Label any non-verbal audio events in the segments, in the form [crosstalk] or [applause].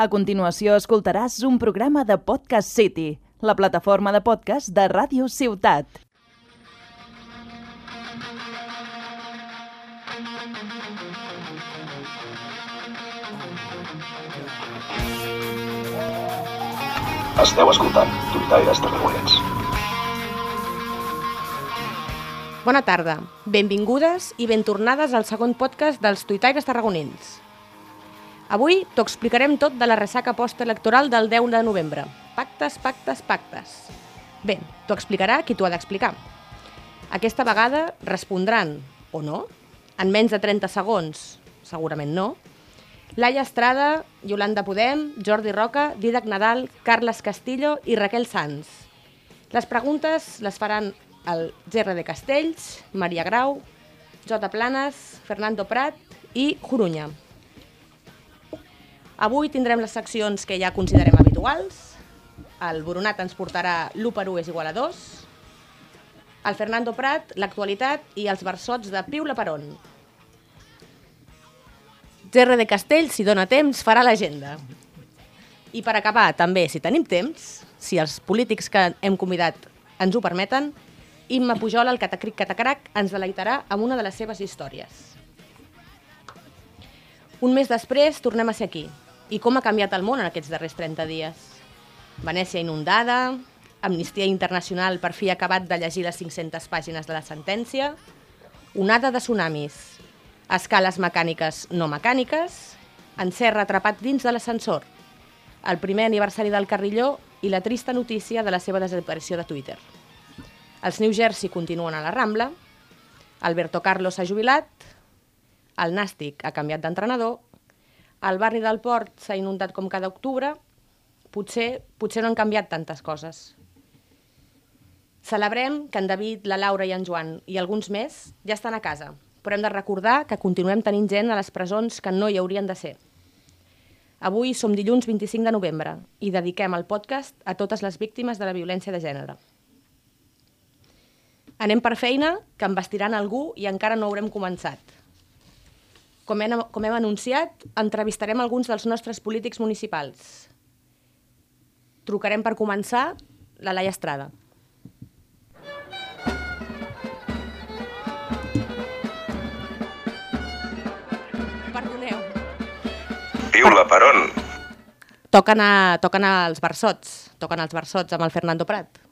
A continuació escoltaràs un programa de Podcast City, la plataforma de podcast de Ràdio Ciutat. Esteu escoltant Tuitaires Tarragonets. Bona tarda, benvingudes i ben tornades al segon podcast dels Tuitaires Tarragonins. Avui t'ho explicarem tot de la ressaca postelectoral del 10 de novembre. Pactes, pactes, pactes. Bé, t'ho explicarà qui t'ho ha d'explicar. Aquesta vegada respondran, o no, en menys de 30 segons, segurament no, Laia Estrada, Yolanda Podem, Jordi Roca, Didac Nadal, Carles Castillo i Raquel Sanz. Les preguntes les faran el GR de Castells, Maria Grau, Jota Planes, Fernando Prat i Corunya. Avui tindrem les seccions que ja considerem habituals. El Boronat ens portarà l'1 per 1 és igual a 2. El Fernando Prat, l'actualitat i els versots de Piula Peron. GR de Castells, si dona temps, farà l'agenda. I per acabar, també, si tenim temps, si els polítics que hem convidat ens ho permeten, Imma Pujol, el Catacric Catacrac, ens deleitarà amb una de les seves històries. Un mes després tornem a ser aquí. I com ha canviat el món en aquests darrers 30 dies? Venècia inundada, Amnistia Internacional per fi acabat de llegir les 500 pàgines de la sentència, onada de tsunamis, escales mecàniques no mecàniques, encerra atrapat dins de l'ascensor, el primer aniversari del Carrilló i la trista notícia de la seva desaparició de Twitter. Els New Jersey continuen a la Rambla, Alberto Carlos s'ha jubilat, el Nàstic ha canviat d'entrenador, el barri del Port s'ha inundat com cada octubre, potser, potser no han canviat tantes coses. Celebrem que en David, la Laura i en Joan i alguns més ja estan a casa, però hem de recordar que continuem tenint gent a les presons que no hi haurien de ser. Avui som dilluns 25 de novembre i dediquem el podcast a totes les víctimes de la violència de gènere. Anem per feina, que em vestiran algú i encara no haurem començat. Com hem, com hem anunciat, entrevistarem alguns dels nostres polítics municipals. Trucarem per començar la Laia Estrada. Perdoneu. Piula Peron. Toquen, a, toquen els versots, toquen els versots amb el Fernando Prat.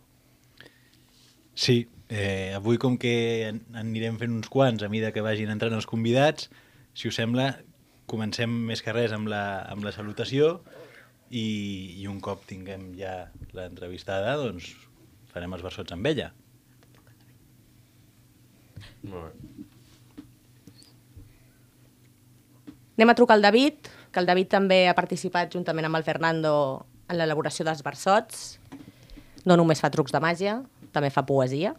Sí, eh, avui com que en anirem fent uns quants a mida que vagin entrant els convidats, si us sembla, comencem més que res amb la, amb la salutació i, i un cop tinguem ja l'entrevistada, doncs farem els versots amb ella. Molt bé. Anem a trucar al David, que el David també ha participat juntament amb el Fernando en l'elaboració dels versots. No només fa trucs de màgia, també fa poesia.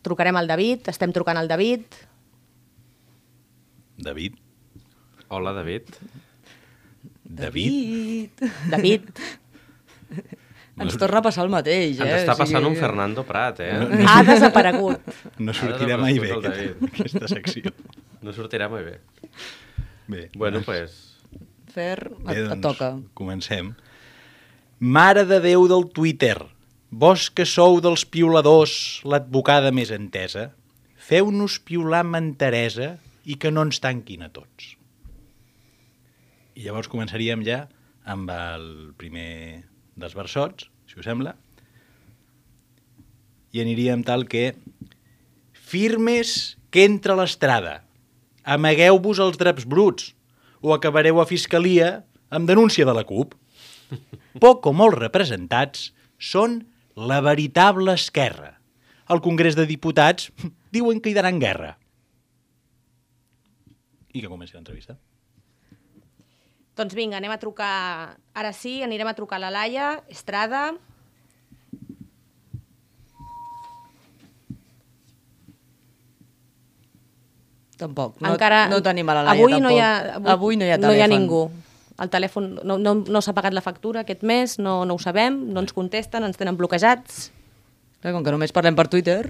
Trucarem al David, estem trucant al David. David? Hola, David. David? David, Ens torna a passar el mateix, eh? Ens està O sigui, passant un Fernando Prat, eh? ha desaparegut. No sortirà mai no bé el [laughs] aquest, aquesta secció. No sortirà molt bé. Bé, Bueno, doncs, pues... Fer, bé, et, et toca. comencem. Mare de Déu del Twitter, vos que sou dels piuladors, l'advocada més entesa, feu-nos piular amb enteresa i que no ens tanquin a tots. I llavors començaríem ja amb el primer dels versots, si us sembla, i aniríem tal que firmes que entra l'estrada, amagueu-vos els draps bruts o acabareu a fiscalia amb denúncia de la CUP. [laughs] Poc o molt representats són la veritable esquerra. Al Congrés de Diputats diuen que hi daran guerra. I que comenci l'entrevista. Doncs vinga, anem a trucar... Ara sí, anirem a trucar a la Laia Estrada. Tampoc. No, Encara... no tenim a la Laia, avui tampoc. No hi ha, avui, no hi ha no hi ha telèfon. ningú. El telèfon no, no, no s'ha pagat la factura aquest mes, no, no ho sabem, no ens contesten, ens tenen bloquejats. Clar, com que només parlem per Twitter...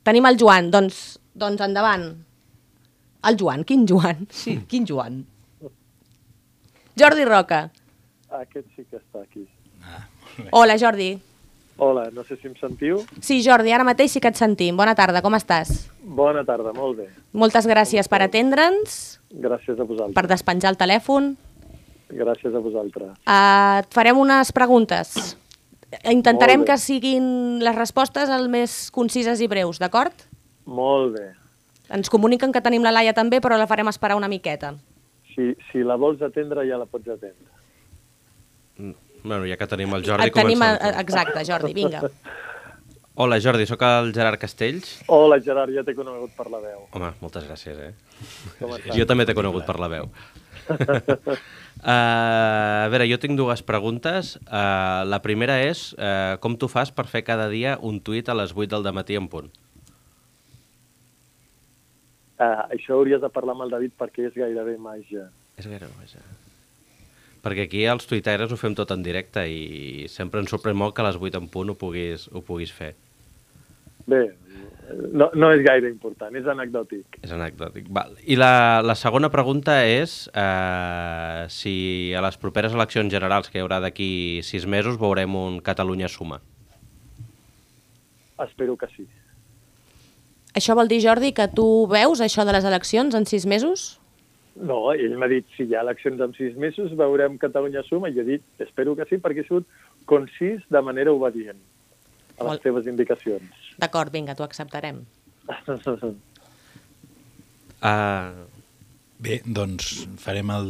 Tenim el Joan, doncs, doncs endavant. El Joan, quin Joan? Sí, quin Joan? Jordi Roca. Aquest sí que està aquí. Hola, Jordi. Hola, no sé si em sentiu. Sí, Jordi, ara mateix sí que et sentim. Bona tarda, com estàs? Bona tarda, molt bé. Moltes gràcies per atendre'ns, Gràcies a vosaltres. per despenjar el telèfon. Gràcies a vosaltres. Uh, et farem unes preguntes. Intentarem que siguin les respostes el més concises i breus, d'acord? Molt bé. Ens comuniquen que tenim la Laia també, però la farem esperar una miqueta. Si, si la vols atendre, ja la pots atendre. Bueno, ja que tenim el Jordi, Et tenim, comencem. a- exacte, Jordi, vinga. [laughs] Hola, Jordi, sóc el Gerard Castells. Hola, Gerard, ja t'he conegut per la veu. Home, moltes gràcies, eh? Jo també t'he conegut per la veu. Uh, [laughs] a veure, jo tinc dues preguntes. Uh, la primera és uh, com tu fas per fer cada dia un tuit a les 8 del matí en punt? Uh, això hauries de parlar amb el David perquè és gairebé màgia. És gaire vaja. Perquè aquí els tuitaires ho fem tot en directe i sempre ens sorprèn molt que a les 8 en punt ho puguis, ho puguis fer. Bé, no, no és gaire important, és anecdòtic. És anecdòtic. Val. I la, la segona pregunta és eh, si a les properes eleccions generals que hi haurà d'aquí sis mesos veurem un Catalunya suma. Espero que sí. Això vol dir, Jordi, que tu veus això de les eleccions en sis mesos? No, ell m'ha dit, si hi ha eleccions en sis mesos, veurem Catalunya suma, i jo he dit, espero que sí, perquè he sigut concís de manera obedient a les Molt- teves indicacions. D'acord, vinga, t'ho acceptarem. Uh, [laughs] Bé, doncs farem el,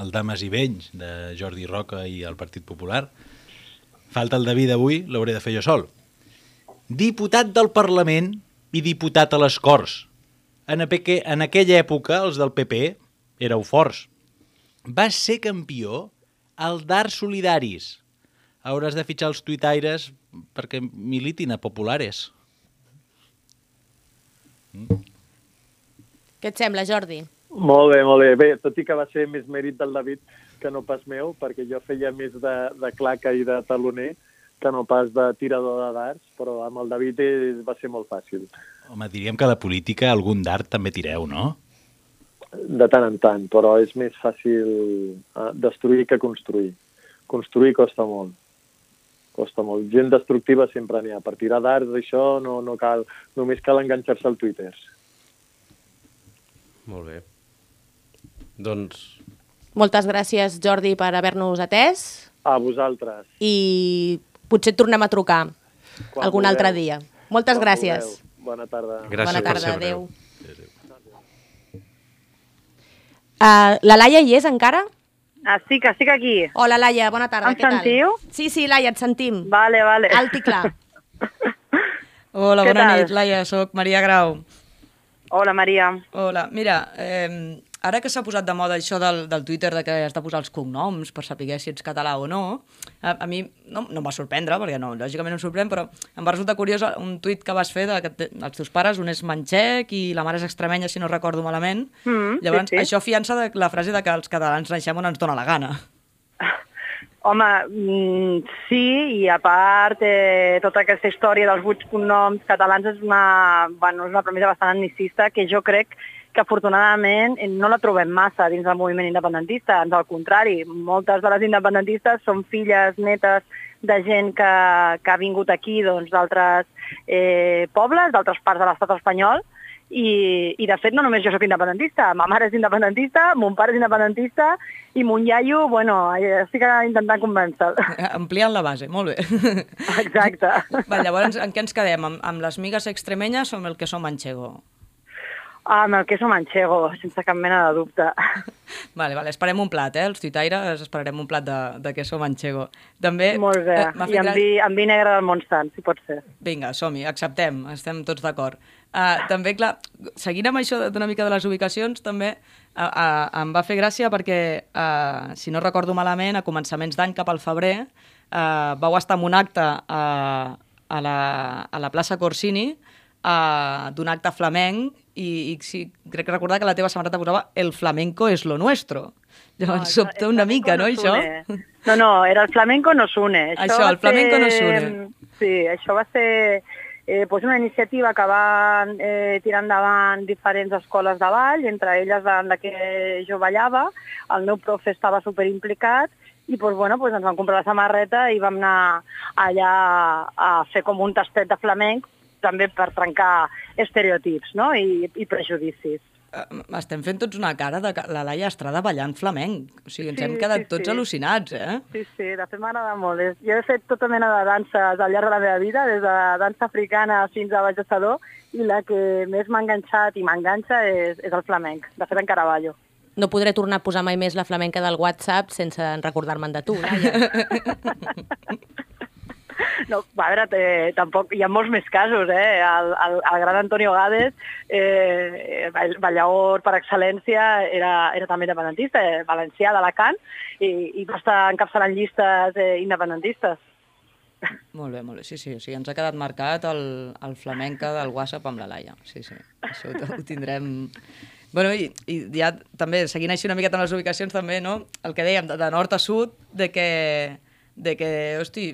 el Dames i Venys de Jordi Roca i el Partit Popular. Falta el David avui, l'hauré de fer jo sol. Diputat del Parlament i diputat a les Corts. En, aqu en aquella època, els del PP éreu forts. Vas ser campió al d'Arts Solidaris. Hauràs de fitxar els tuitaires perquè militin a populares. Què et sembla, Jordi? Molt bé, molt bé. Bé, tot i que va ser més mèrit del David que no pas meu, perquè jo feia més de, de claca i de taloner que no pas de tirador de darts, però amb el David va ser molt fàcil. Home, diríem que a la política algun d'art també tireu, no? De tant en tant, però és més fàcil eh, destruir que construir. Construir costa molt. Costa molt. Gent destructiva sempre n'hi ha. Per tirar darts, això no, no cal. Només cal enganxar-se al Twitter. molt bé. Doncs Moltes gràcies, Jordi, per haver-nos atès A vosaltres. i potser et tornem a trucar Quan algun vulgueu. altre dia. Moltes Quan gràcies. vulgueu. Bona tarda. gràcies Bona per tarda, ser breu. adéu. Uh, la Laia hi és encara? Ah, sí, que estic aquí. Hola, Laia, bona tarda. Em què tal? sentiu? Sí, sí, Laia, et sentim. Vale, vale. Alt i clar. [laughs] Hola, Què bona tal? nit, Laia, sóc Maria Grau. Hola, Maria. Hola, mira, eh, ara que s'ha posat de moda això del, del Twitter de que has de posar els cognoms per saber si ets català o no, a, a mi no, no em va sorprendre, perquè no, lògicament no em sorprèn, però em va resultar curiós un tuit que vas fer de que te- els teus pares, un és manxec i la mare és extremenya, si no recordo malament. Mm, sí, Llavors, sí. això fiança de la frase de que els catalans naixem on ens dóna la gana. [laughs] Home, mm, sí, i a part, eh, tota aquesta història dels vuit cognoms catalans és una, bueno, és una premissa bastant etnicista que jo crec que afortunadament eh, no la trobem massa dins del moviment independentista, ans al contrari, moltes de les independentistes són filles, netes de gent que, que ha vingut aquí doncs, d'altres eh, pobles, d'altres parts de l'estat espanyol, i, i de fet no només jo sóc independentista, ma mare és independentista, mon pare és independentista i mon iaio, bueno, eh, estic intentant convèncer Ampliant la base, molt bé. Exacte. Va, llavors, en què ens quedem? Amb, amb les migues extremenyes o amb el que som manchego? Ah, amb el queso manchego, sense cap mena de dubte. [laughs] Vale, vale, esperem un plat, eh? Els tuitaires esperarem un plat de, de queso manchego. També... Molt bé. eh, I amb vi, amb vi negre del Montsant, si pot ser. Vinga, som-hi, acceptem, estem tots d'acord. Uh, també, clar, seguint amb això d'una mica de les ubicacions, també uh, uh, em va fer gràcia perquè, uh, si no recordo malament, a començaments d'any cap al febrer, uh, vau estar en un acte uh, a, la, a la plaça Corsini, uh, d'un acte flamenc, i, i sí, crec recordar que la teva samarreta posava «El flamenco es lo nuestro». Llavors No, sobta el una mica, no, això? une. No, no, era el flamenco nos une. Això, va el flamenco ser- nos une. Sí, això va ser eh, doncs una iniciativa que van eh, tirar endavant diferents escoles de ball, entre elles en la que jo ballava, el meu profe estava superimplicat i doncs, bueno, doncs ens vam comprar la samarreta i vam anar allà a fer com un tastet de flamenc també per trencar estereotips no? I, i prejudicis. Eh, Estem fent tots una cara de la Laia Estrada ballant flamenc. O sigui, ens Sí, hem quedat sí, tots sí. al·lucinats, eh? Sí, sí, de fet m'agrada molt. Jo he fet tota mena de danses al llarg de la meva vida, des de dansa africana fins a ballador, i la que més m'ha enganxat i m'enganxa és, és el flamenc. De fet, encara ballo. No podré tornar a posar mai més la flamenca del WhatsApp sense recordar-me'n de tu, Laia. [laughs] No, veure, eh, tampoc, hi ha molts més casos, eh? El, el, el gran Antonio Gades, eh, ball- ballaor per excel·lència, era, era també independentista, eh, valencià d'Alacant, i, i va estar encapçalant llistes eh, independentistes. Molt bé, molt bé. Sí, sí, sigui, ens ha quedat marcat el, el flamenca del WhatsApp amb la Laia. Sí, sí, això ho, ho tindrem... Bueno, i, i ja també, seguint així una miqueta amb les ubicacions també, no? El que dèiem, de, de nord a sud, de que, de que hosti,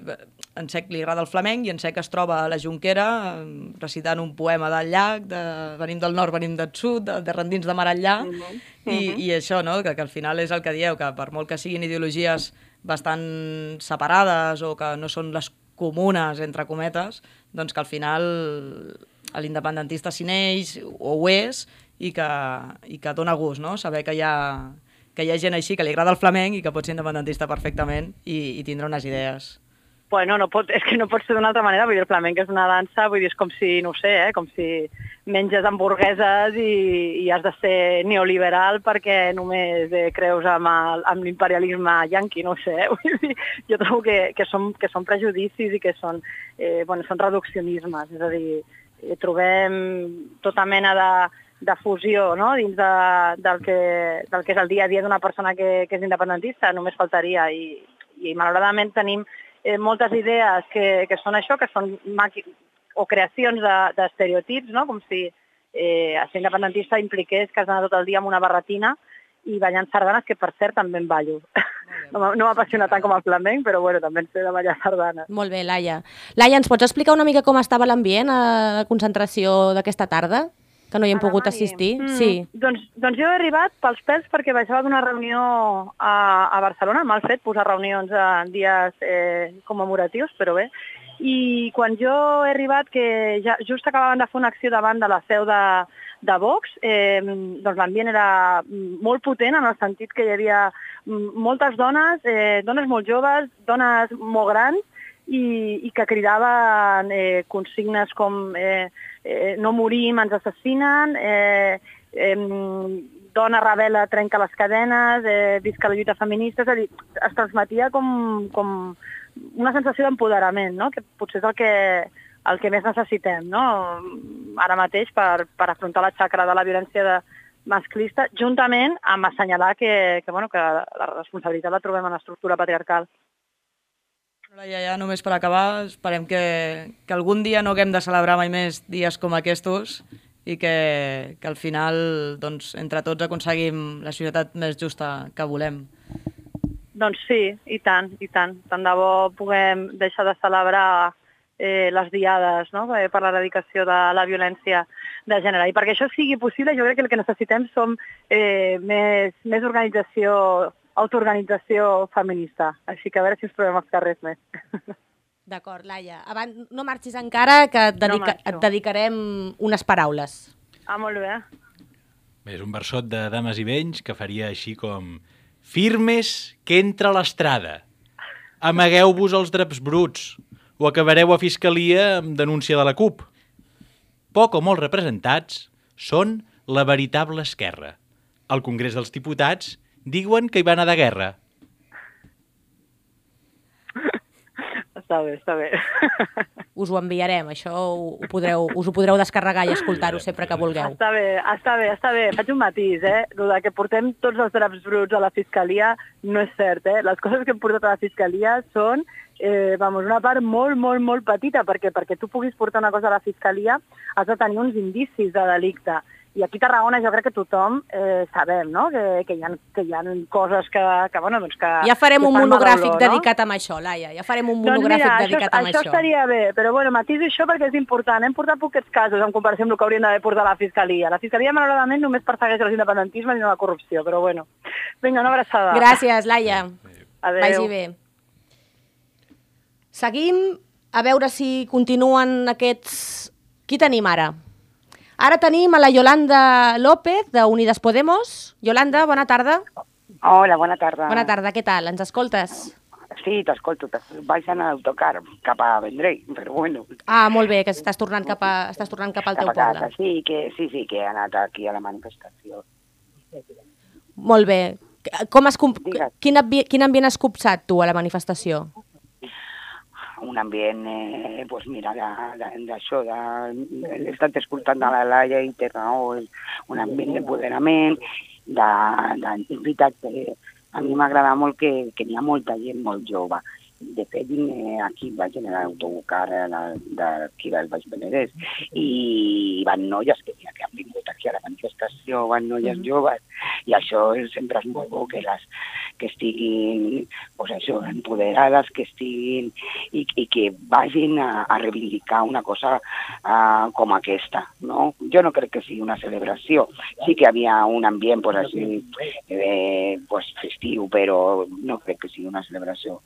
en Sec li agrada el flamenc i en Sec es troba a la Junquera eh, recitant un poema del llac, de, venim del nord, venim del sud, de, de rendins de mar enllà, i, i això, no? Que, que al final és el que dieu, que per molt que siguin ideologies bastant separades o que no són les comunes, entre cometes, doncs que al final l'independentista s'hi neix o ho és i que, i que dona gust, no? Saber que hi ha, que hi ha gent així que li agrada el flamenc i que pot ser independentista perfectament i, i tindre unes idees. Bueno, no pot, és que no pot ser d'una altra manera, vull dir, el flamenc és una dansa, vull dir, és com si, no sé, eh, com si menges hamburgueses i, i has de ser neoliberal perquè només eh, creus amb el- amb l'imperialisme yanqui, no sé, eh? [laughs] vull dir, jo trobo que, que, són, que són prejudicis i que són, eh, bueno, són reduccionismes, és a dir, eh, trobem tota mena de, de fusió no? dins de, del, que, del que és el dia a dia d'una persona que, que és independentista, només faltaria, i, i malauradament tenim eh, moltes idees que, que són això, que són maqui o creacions de- d'estereotips, no? com si eh, ser independentista impliqués que has d'anar tot el dia amb una barretina i ballant sardanes, que per cert també en ballo. No no m'apassiona tant com el flamenc, però bueno, també en sé de ballar sardanes. Molt bé, Laia. Laia, ens pots explicar una mica com estava l'ambient a la concentració d'aquesta tarda? Que no hi hem pogut assistir? Mm, Sí. Doncs, doncs jo he arribat pels pèls perquè baixava d'una reunió a, a Barcelona, mal fet posar reunions en dies eh, commemoratius, però bé. I quan jo he arribat, que ja just acabaven de fer una acció davant de la seu de, de Vox, eh, doncs l'ambient era molt potent en el sentit que hi havia moltes dones, eh, dones molt joves, dones molt grans, i, i que cridaven eh, consignes com eh, eh, no morim, ens assassinen, eh, eh, dona rebel·la trenca les cadenes, eh, visca la lluita feminista, és a dir, es transmetia com, com una sensació d'empoderament, no? que potser és el que, el que més necessitem no? ara mateix per, per afrontar la xacra de la violència de, masclista, juntament amb assenyalar que, que, bueno, que la responsabilitat la trobem en l'estructura patriarcal. Ja, ja, només per acabar, esperem que, que algun dia no haguem de celebrar mai més dies com aquests i que, que al final, doncs, entre tots aconseguim la societat més justa que volem. Doncs sí, i tant, i tant. Tant de bo puguem deixar de celebrar eh, les diades no? eh, per l'eradicació de la violència de gènere. I perquè això sigui possible, jo crec que el que necessitem som eh, més, més organització, autoorganització feminista. Així que a veure si ens trobem als carrers més. [laughs] D'acord, Laia. Abans, no marxis encara, que et, dedica, marxo. et dedicarem unes paraules. Ah, molt bé. Bé, és un versot de Dames i Venys que faria així com... Firmes que entra l'estrada. Amagueu-vos els draps bruts o acabareu a Fiscalia amb denúncia de la CUP. Poc o molt representats són la veritable esquerra. Al Congrés dels Diputats diuen que hi va anar de guerra. [laughs] Està bé, està bé. [laughs] Us ho enviarem, això ho, ho podreu, us ho podreu descarregar i escoltar-ho sempre que vulgueu. Està bé, està bé, està bé. Faig un matís, eh? Lo de que portem tots els draps bruts a la Fiscalia no és cert, eh? Les coses que hem portat a la Fiscalia són eh, vamos, una part molt, molt, molt petita, perquè perquè tu puguis portar una cosa a la Fiscalia has de tenir uns indicis de delicte. I aquí a Tarragona jo crec que tothom eh, sabem no? que, que, hi ha, que hi ha coses que, que, bueno, doncs que... Ja farem que un monogràfic olor, dedicat a això, Laia. Ja farem un Doncs monogràfic mira, dedicat això, a això això. estaria bé, però bueno, matiso això perquè és important. Hem portat poquets casos en comparació amb el que haurien d'haver portat la Fiscalia. La Fiscalia, malauradament, només persegueix els independentismes i no la corrupció, però bueno. Vinga, una abraçada. Gràcies, Laia. Adéu. Vagi bé. Seguim a veure si continuen aquests... Qui tenim ara? Ara tenim a la Yolanda López, de Unides Podemos. Yolanda, bona tarda. Hola, bona tarda. Bona tarda, què tal? Ens escoltes? Sí, t'escolto. t'es- Vaig anar a l'autocar cap a Vendrell, [laughs] però bueno, Ah, molt bé, que estàs tornant cap, a, estàs tornant cap al cap teu casa. poble. Sí, que, sí, sí, que he anat aquí a la manifestació. Molt bé. Com has, Digues. quin, ambi quin ambient has copsat tu a la manifestació? Un ambient, eh, pues mira, de- de- d'això, de, he estat escoltant de la Laia i té raó, un ambient d'empoderament, de, de, és veritat que a mi m'agrada molt que, que n'hi ha molta gent molt jove. De fet, eh, aquí vaig en l'autocar d'aquí del Baix Penedès i van noies que, que han vingut aquí a la manifestació, van noies joves, i això sempre és molt bo que, les, que estiguin pues això, empoderades, que estiguin i, i que vagin a, a reivindicar una cosa uh, com aquesta. No? Jo no crec que sigui una celebració. Sí que havia un ambient pues, així, eh, pues, festiu, però no crec que sigui una celebració.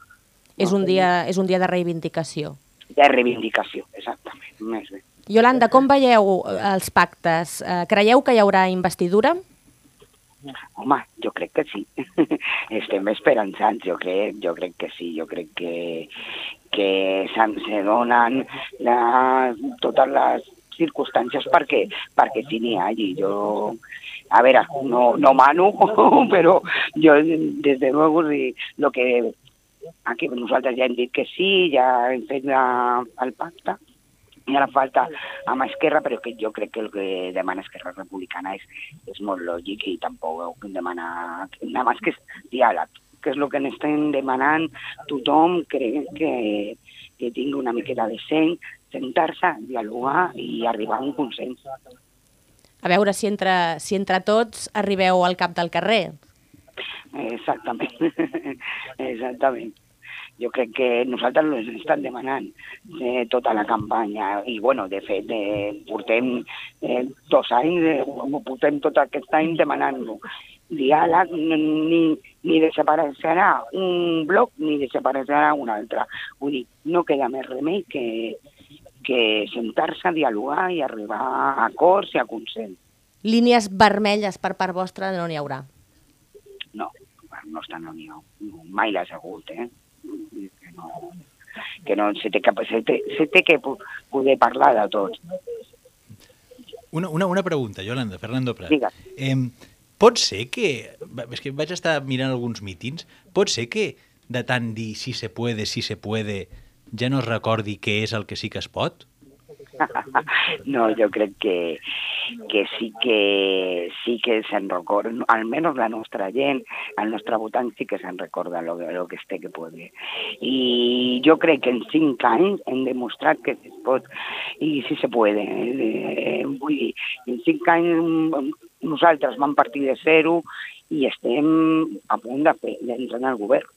És un dia, és un dia de reivindicació. De reivindicació, exactament. Més bé. Yolanda, com veieu eh, els pactes? Eh, Creieu que hi haurà investidura? Home, jo crec que sí. [laughs] Estem esperançats, jo crec, jo crec que sí, jo crec que, que se donen la, totes les circumstàncies perquè, perquè sí n'hi hagi. Jo, a veure, no, no mano, [laughs] però jo, des de luego, lo que aquí nosaltres ja hem dit que sí, ja hem fet la, el pacte, i ara falta amb Esquerra, però que jo crec que el que demana Esquerra Republicana és, és molt lògic i tampoc demana... Nada més que és diàleg, que és el que n'estem demanant tothom, crec que, que tingui una miqueta de seny, sentar-se, dialogar i arribar a un consens. A veure si entre, si entre tots arribeu al cap del carrer. Exactament, [laughs] exactament. Jo crec que nosaltres ens estan demanant eh, tota la campanya i, bueno, de fet, eh, portem eh, dos anys, eh, portem tot aquest any demanant-lo. Diàleg ni, ni desapareixerà un bloc ni desapareixerà un altre. Vull dir, no queda més remei que, que sentar-se a dialogar i arribar a acords i a consens. Línies vermelles per part vostra no n'hi haurà. No, està en unió. Mai l'has hagut, eh? Que no, que no se té, que, se té, se té que po- poder parlar de tot. Una, una, una pregunta, Yolanda, Fernando Prat. Digues. Eh, pot ser que... És que vaig estar mirant alguns mítings. Pot ser que de tant dir si se puede, si se puede, ja no es recordi què és el que sí que es pot? No, jo crec que, que sí que sí que se'n recorda, almenys la nostra gent, el nostre votant sí que se'n recorda lo, lo que es té que poder. I jo crec que en cinc anys hem demostrat que es pot i sí se puede. Eh, vull dir, en cinc anys mm, nosaltres vam partir de zero i estem a punt de fer- d'entrar en el govern.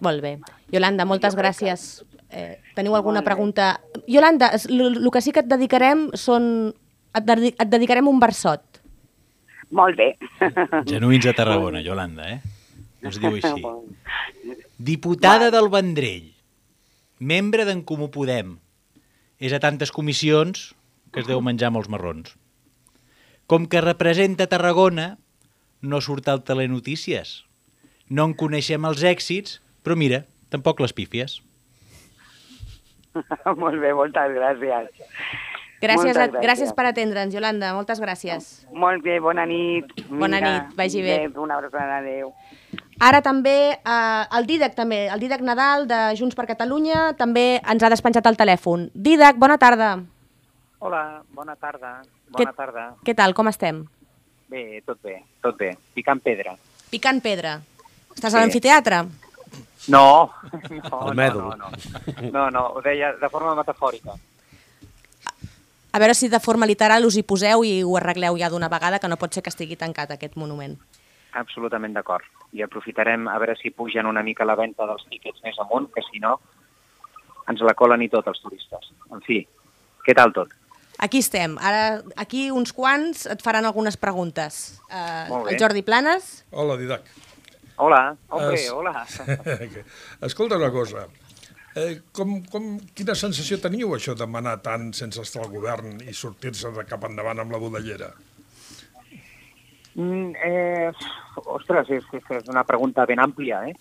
Molt bé. Yolanda, moltes gràcies. Eh, teniu alguna pregunta? Yolanda, el que sí que et dedicarem són... Et, dedi et dedicarem un versot. Molt bé. Genuïns de Tarragona, Yolanda, eh? Es diu així. Diputada del Vendrell, membre d'en Comú Podem, és a tantes comissions que es deu menjar molts marrons. Com que representa Tarragona, no surt al Telenotícies. No en coneixem els èxits, però mira, tampoc les pífies. [laughs] Molt bé, moltes gràcies. Gràcies, Moltes a, gràcies per atendre'ns, Yolanda. Moltes gràcies. Molt bé, bona nit. Bona nit, vagi bé. Adéu, Una abraçada, adéu. Ara també eh, el Didac també, el Didac Nadal de Junts per Catalunya també ens ha despenjat el telèfon. Didac, bona tarda. Hola, bona tarda. Bona tarda. Què tal, com estem? Bé, tot bé, tot bé. Picant pedra. Picant pedra. Estàs Sí. a l'amfiteatre? No, no, El [laughs] no, no, no. No, no, ho deia de forma metafòrica. A veure si de forma literal us hi poseu i ho arregleu ja d'una vegada, que no pot ser que estigui tancat aquest monument. Absolutament d'acord. I aprofitarem a veure si pugen una mica la venda dels tíquets més amunt, que si no ens la colen i tot els turistes. En fi, què tal tot? Aquí estem. Ara, aquí uns quants et faran algunes preguntes. Uh, bé. el Jordi Planes, Hola, Didac. Hola, hombre, Es- hola. [laughs] Escolta una cosa. Eh, com, com, quina sensació teniu, això de manar tant sense estar al govern i sortir-se de cap endavant amb la budellera? Mm, eh, ostres, és, és una pregunta ben àmplia, eh?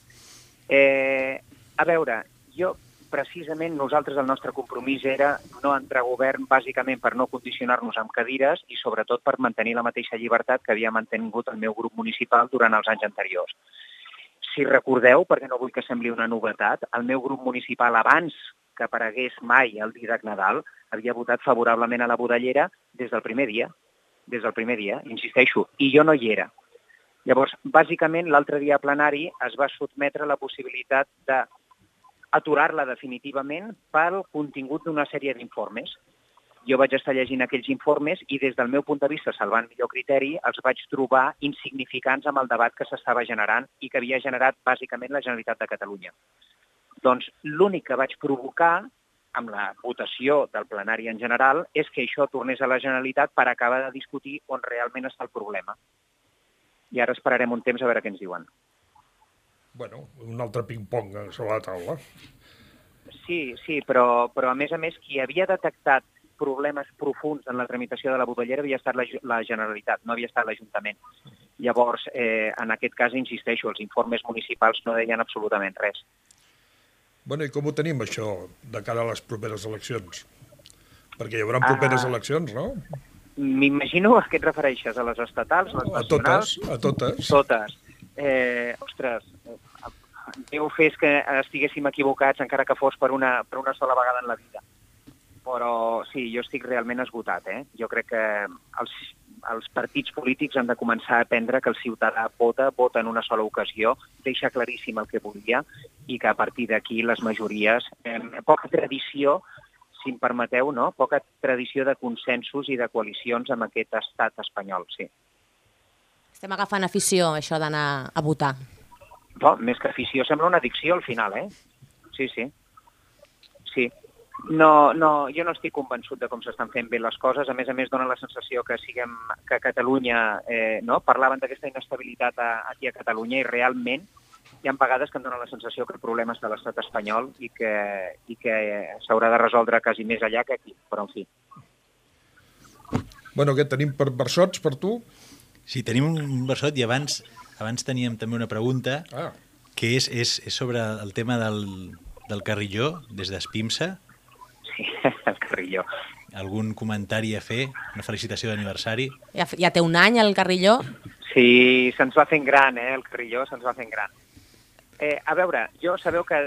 eh? A veure, jo, precisament, nosaltres el nostre compromís era no entrar a govern bàsicament per no condicionar-nos amb cadires i sobretot per mantenir la mateixa llibertat que havia mantingut el meu grup municipal durant els anys anteriors. Si recordeu, perquè no vull que sembli una novetat, el meu grup municipal abans que aparegués mai el Didac Nadal havia votat favorablement a la budellera des del primer dia, des del primer dia, insisteixo, i jo no hi era. Llavors, bàsicament, l'altre dia a plenari es va sotmetre la possibilitat de aturar-la definitivament pel contingut d'una sèrie d'informes. Jo vaig estar llegint aquells informes i des del meu punt de vista, salvant millor criteri, els vaig trobar insignificants amb el debat que s'estava generant i que havia generat bàsicament la Generalitat de Catalunya. Doncs l'únic que vaig provocar amb la votació del plenari en general és que això tornés a la Generalitat per acabar de discutir on realment està el problema. I ara esperarem un temps a veure què ens diuen. Bueno, un altre ping-pong sobre la taula. Sí, sí, però, però a més a més qui havia detectat problemes profuns en la tramitació de la budellera havia estat la, la Generalitat, no havia estat l'Ajuntament. Llavors, eh, en aquest cas, insisteixo, els informes municipals no deien absolutament res. Bueno, i com ho tenim, això, de cara a les properes eleccions? Perquè hi haurà properes Ah. eleccions, no? M'imagino a què et refereixes, a les estatals, les A nacionals? totes, a totes. Totes. Eh, ostres, Déu fes que estiguéssim equivocats encara que fos per una, per una sola vegada en la vida. Però sí, jo estic realment esgotat. Eh? Jo crec que els, els partits polítics han de començar a aprendre que el ciutadà vota, vota en una sola ocasió, deixa claríssim el que volia i que a partir d'aquí les majories... Eh, poca tradició, si em permeteu, no? poca tradició de consensos i de coalicions amb aquest estat espanyol, sí. estem agafant afició, això d'anar a votar. No, més que afició, sembla una addicció al final, eh? Sí, sí. Sí. No, no, jo no estic convençut de com s'estan fent bé les coses. A més a més, dona la sensació que siguem que a Catalunya eh, no? parlaven d'aquesta inestabilitat a, aquí a Catalunya i realment hi ha vegades que em dona la sensació que el problema està a l'estat espanyol i que, i que s'haurà de resoldre quasi més allà que aquí, però en fi. Bueno, què tenim per versots per tu? Sí, tenim un versot i abans abans teníem també una pregunta ah. que és, és, és sobre el tema del, del Carrilló, des d'Espimsa. Sí, el [laughs] Carrilló. Algun comentari a fer? Una felicitació d'aniversari? Ja, ja té un any el Carrilló. Sí, se'ns va fent gran, eh, el Carrilló, se'ns va fent gran. Eh, a veure, jo sabeu que,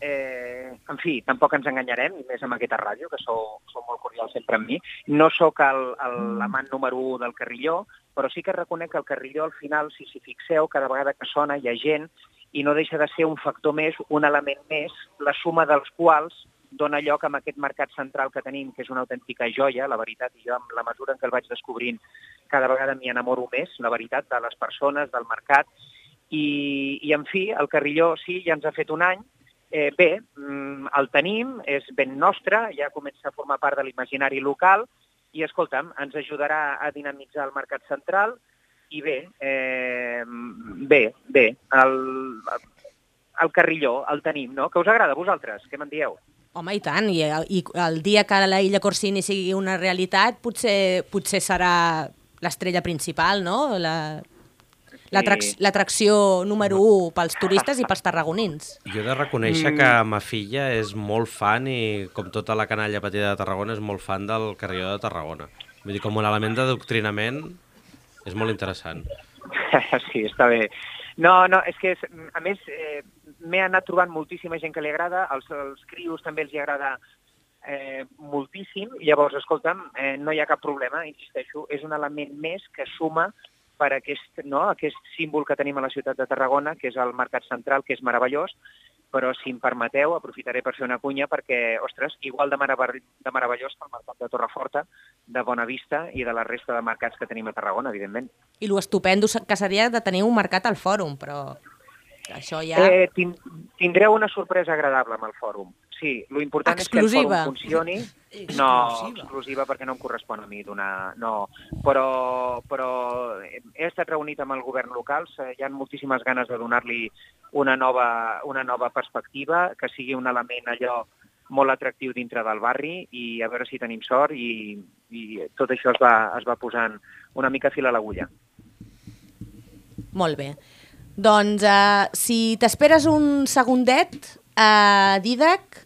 eh, en fi, tampoc ens enganyarem, i més amb aquesta ràdio, que sou, sou molt cordials sempre amb mi. No sóc el- el- l'amant número 1 del Carrilló, però sí que reconec que el Carrilló, al final, si s'hi fixeu, cada vegada que sona hi ha gent i no deixa de ser un factor més, un element més, la suma dels quals dona lloc a aquest mercat central que tenim, que és una autèntica joia, la veritat, i jo amb la mesura en què el vaig descobrint cada vegada m'hi enamoro més, la veritat, de les persones, del mercat, i, i en fi, el Carrilló sí, ja ens ha fet un any, eh, bé, mm, el tenim, és ben nostre, ja comença a formar part de l'imaginari local, i escolta'm, ens ajudarà a dinamitzar el mercat central, i bé, eh, bé, bé, el, el Carrilló el tenim, no? Que us agrada a vosaltres? Què me'n dieu? Home, i tant, i, i el dia que la Illa Corsini sigui una realitat potser, potser serà l'estrella principal, no? La. L'atracció número 1 pels turistes i pels tarragonins. Jo he de reconèixer Mm. que ma filla és molt fan i, com tota la canalla petita de Tarragona, és molt fan del Carrió de Tarragona. Vull dir, com un element d'adoctrinament és molt interessant. [laughs] sí, està bé. No, no, és que, és, a més, eh, m'he anat trobant moltíssima gent que li agrada, als, als crios també els hi agrada eh, moltíssim, llavors, escolta'm, eh, no hi ha cap problema, insisteixo, és un element més que suma per aquest, no, aquest símbol que tenim a la ciutat de Tarragona, que és el Mercat Central, que és meravellós, però si em permeteu, aprofitaré per fer una cunya perquè, ostres, igual de, de meravellós que el mercat de Torreforta, de Bonavista i de la resta de mercats que tenim a Tarragona, evidentment. I lo que seria de tenir un mercat al fòrum, però això ja... Eh, tin tindreu una sorpresa agradable amb el fòrum. Sí, lo important Exclusiva. és que el fòrum funcioni. No, exclusiva perquè no em correspon a mi donar... No, però, però he estat reunit amb el govern local, hi ha moltíssimes ganes de donar-li una, nova, una nova perspectiva, que sigui un element allò molt atractiu dintre del barri i a veure si tenim sort i, i tot això es va, es va posant una mica fil a l'agulla. Molt bé. Doncs, uh, si t'esperes un segundet, uh, Didac,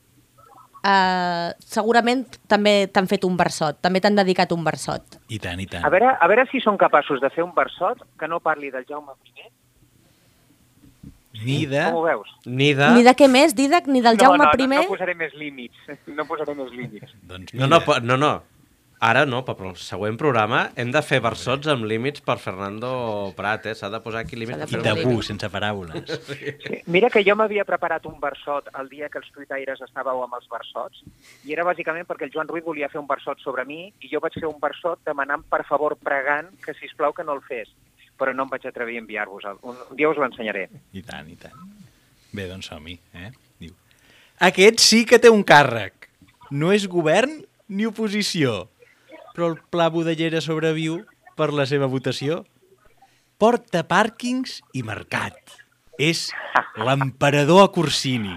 uh, segurament també t'han fet un versot, també t'han dedicat un versot. I tant, i tant. A veure, a veure si són capaços de fer un versot que no parli del Jaume I. Ni de... Com ho veus? Ni de... Ni de què més, Didac, ni del Jaume no, I? No, no posaré més límits. [laughs] No posaré més límits. Doncs No, no, no, no. Ara no, però el següent programa hem de fer versots amb límits per Fernando Prat, eh? S'ha de posar aquí límits. I tabú, sense paraules. [laughs] Mira que jo m'havia preparat un versot el dia que els tuitaires estàveu amb els versots i era bàsicament perquè el Joan Ruiz volia fer un versot sobre mi i jo vaig fer un versot demanant per favor pregant que si plau que no el fes però no em vaig atrevir a enviar-vos. Un, un dia us l'ensenyaré. I tant, i tant. Bé, doncs som-hi, eh? Diu. Aquest sí que té un càrrec. No és govern ni oposició, però el pla Budellera sobreviu per la seva votació. Porta pàrquings i mercat. És l'emperador a Corsini.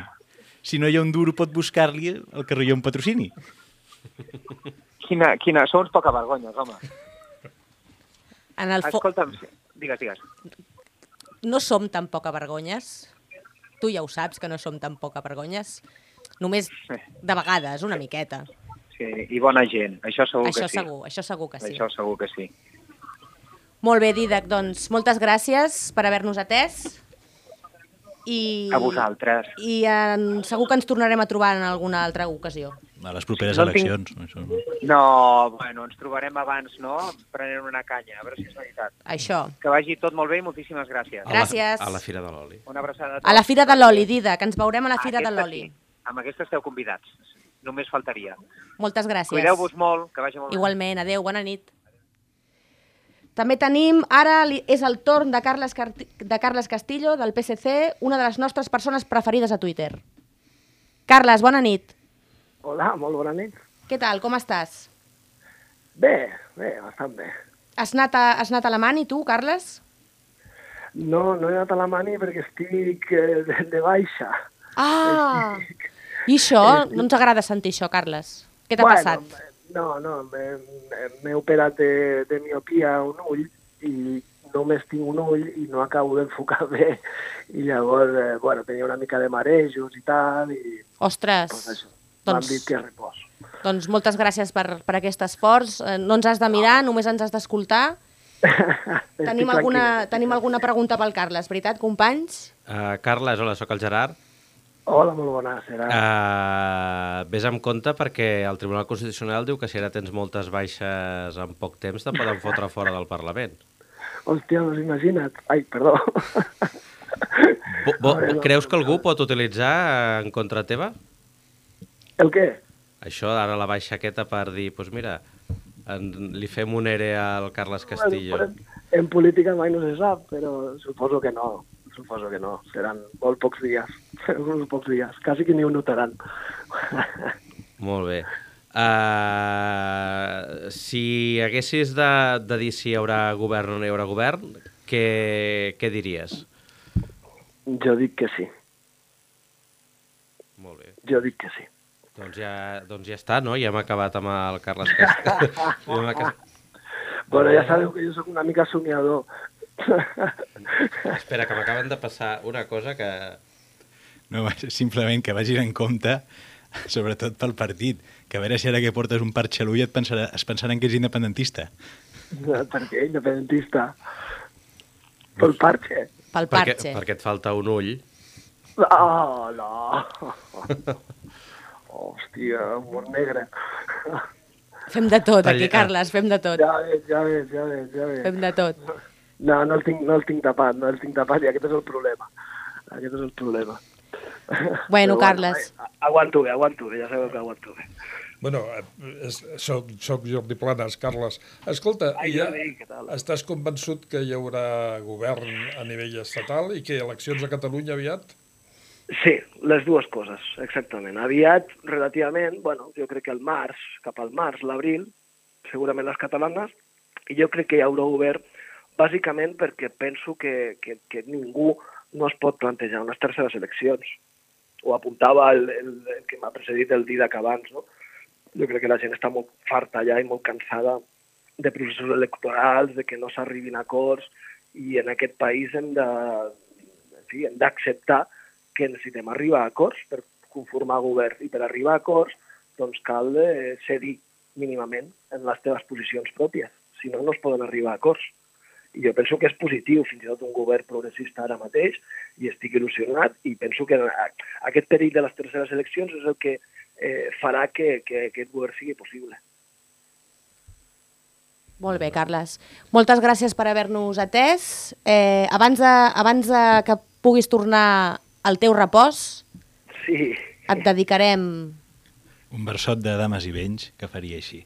Si no hi ha un duro, pot buscar-li el carrer un patrocini. Quina, quina... Sou uns poca vergonyes, home. En el fo... Escolta'm, digues, digues. No som tan poca vergonyes. Tu ja ho saps, que no som tan poca vergonyes. Només de vegades, una miqueta. Sí, I bona gent, això segur això que sí. segur, això segur que sí. Això segur que sí. Molt bé, Didac, doncs moltes gràcies per haver-nos atès. I, A vosaltres. I en, segur que ens tornarem a trobar en alguna altra ocasió. A les properes No tinc- eleccions. No, això no. No, bueno, ens trobarem abans, no? Prenent una canya, a veure si és veritat. Això. Que vagi tot molt bé i moltíssimes gràcies. A la, Gràcies. a la Fira de l'Oli. Una abraçada a tots. A la Fira de l'Oli, Didac, ens veurem a la Fira de Aquesta l'Oli. sí. Amb aquesta esteu convidats. Només faltaria. Moltes gràcies. Cuideu-vos molt, que vagi molt bé. Igualment, adeu, bona nit. També tenim, ara és el torn de Carles, Carti- de Carles Castillo, del PSC, una de les nostres persones preferides a Twitter. Carles, bona nit. Hola, molt bona nit. Què tal, com estàs? Bé, bé, bastant bé. Has anat a, has anat a Alemany, tu, Carles? No, no he anat a la mani perquè estic eh, de, de baixa. Ah! I això? No ens agrada sentir això, Carles. Què t'ha bueno, passat? No, no, m'he- operat de, de miopia un ull i només tinc un ull i no acabo d'enfocar [laughs] bé i llavors, eh, bueno, tenia una mica de marejos i tal i Ostres, pues això, m'han doncs, dit que repòs. doncs moltes gràcies per, per aquest esforç. Eh, No ens has de mirar, només ens has d'escoltar. [laughs] Tenim alguna, tenim alguna pregunta pel Carles, veritat, companys? Uh, Carles, hola, sóc el Gerard. Hola, molt bona, serà. Uh, vés amb compte perquè el Tribunal Constitucional diu que si ara tens moltes baixes en poc temps te poden fotre fora del Parlament. Hòstia, doncs imagina't. Ai, perdó. Bo, bo, veure, creus que algú pot utilitzar eh, en contra teva? El què? Això, ara la baixa aquesta per dir, doncs pues mira, en, li fem un ere al Carles Castillo. Bueno, en política mai no se sap, però suposo que no. Suposo que no. Seran molt pocs dies. [laughs] Uns pocs dies. Quasi que ni ho notaran. [laughs] Molt bé. Uh, si haguessis de, de dir si hi haurà govern o no hi haurà govern, què, què diries? jo dic que sí. Molt bé. Jo dic que sí. Doncs ja, doncs ja està, no? Ja hem acabat amb el Carles [laughs] acabat... Bueno, ja sabeu que jo sóc una mica somiador. [laughs] Espera, que m'acaben de passar una cosa que... No, [laughs] simplement que vagin en compte, sobretot pel partit, que a veure si ara que portes un parxe a l'ull et pensarà, es pensaran que ets independentista. [laughs] per què? Independentista. Pel parche. Pel Perquè, parche. perquè et falta un ull. Oh, no. Hòstia, humor negre. Fem de tot aquí, Carles, fem de tot. Ja ves, ja ves, ja ves, ja ves. Fem de tot. No, no el tinc, no el tinc tapat, no el tinc tapat i aquest és el problema. Aquest és el problema. Bueno, Però Carles. eh, aguanto bé, aguanto bé, ja sabeu que aguanto bé. Bueno, eh, és, soc, soc Jordi Planes, Carles. Escolta, Ai, ja, tal? estàs convençut que hi haurà govern a nivell estatal i que eleccions a Catalunya aviat? Sí, les dues coses, exactament. Aviat, relativament, bueno, jo crec que el març, cap al març, l'abril, segurament les catalanes, i jo crec que hi haurà govern bàsicament perquè penso que, que, que ningú no es pot plantejar unes terceres eleccions. Ho apuntava el, el, el que m'ha precedit el Didac abans, no? Jo crec que la gent està molt farta ja i molt cansada de processos electorals, de que no s'arribin acords, i en aquest país hem de, hem d'acceptar que necessitem arribar a acords per conformar govern i per arribar a acords doncs cal eh, cedir mínimament en les teves posicions pròpies, si no, no es poden arribar a acords. I jo penso que és positiu, fins i tot un govern progressista ara mateix, i estic il·lusionat, i penso que a- aquest perill de les terceres eleccions és el que eh, farà que, que aquest govern sigui possible. Molt bé, Carles. Moltes gràcies per haver-nos atès. Eh, abans, de, abans de que puguis tornar al teu repòs, Sí. et dedicarem... Un versot de dames i vells que faria així.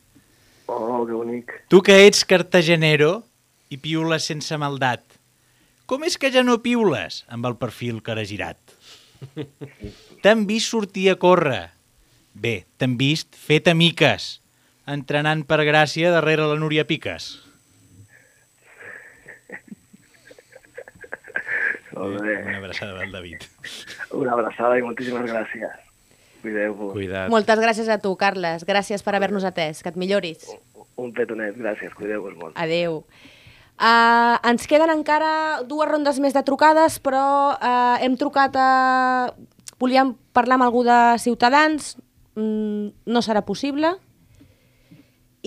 Oh, que bonic. Tu que ets cartagenero i piules sense maldat, com és que ja no piules amb el perfil que era girat? [laughs] T'han vist sortir a córrer. Bé, t'han vist fet amiques, entrenant per gràcia darrere la Núria Piques. [laughs] Una abraçada del David. Una abraçada i moltíssimes gràcies. Cuideu-vos. Cuida't. Moltes gràcies a tu, Carles. Gràcies per haver-nos atès. Que et milloris. Un petonet, gràcies. Cuideu-vos molt. Adeu. Uh, ens queden encara dues rondes més de trucades, però uh, hem trucat a... Volíem parlar amb algú de Ciutadans, mm, no serà possible.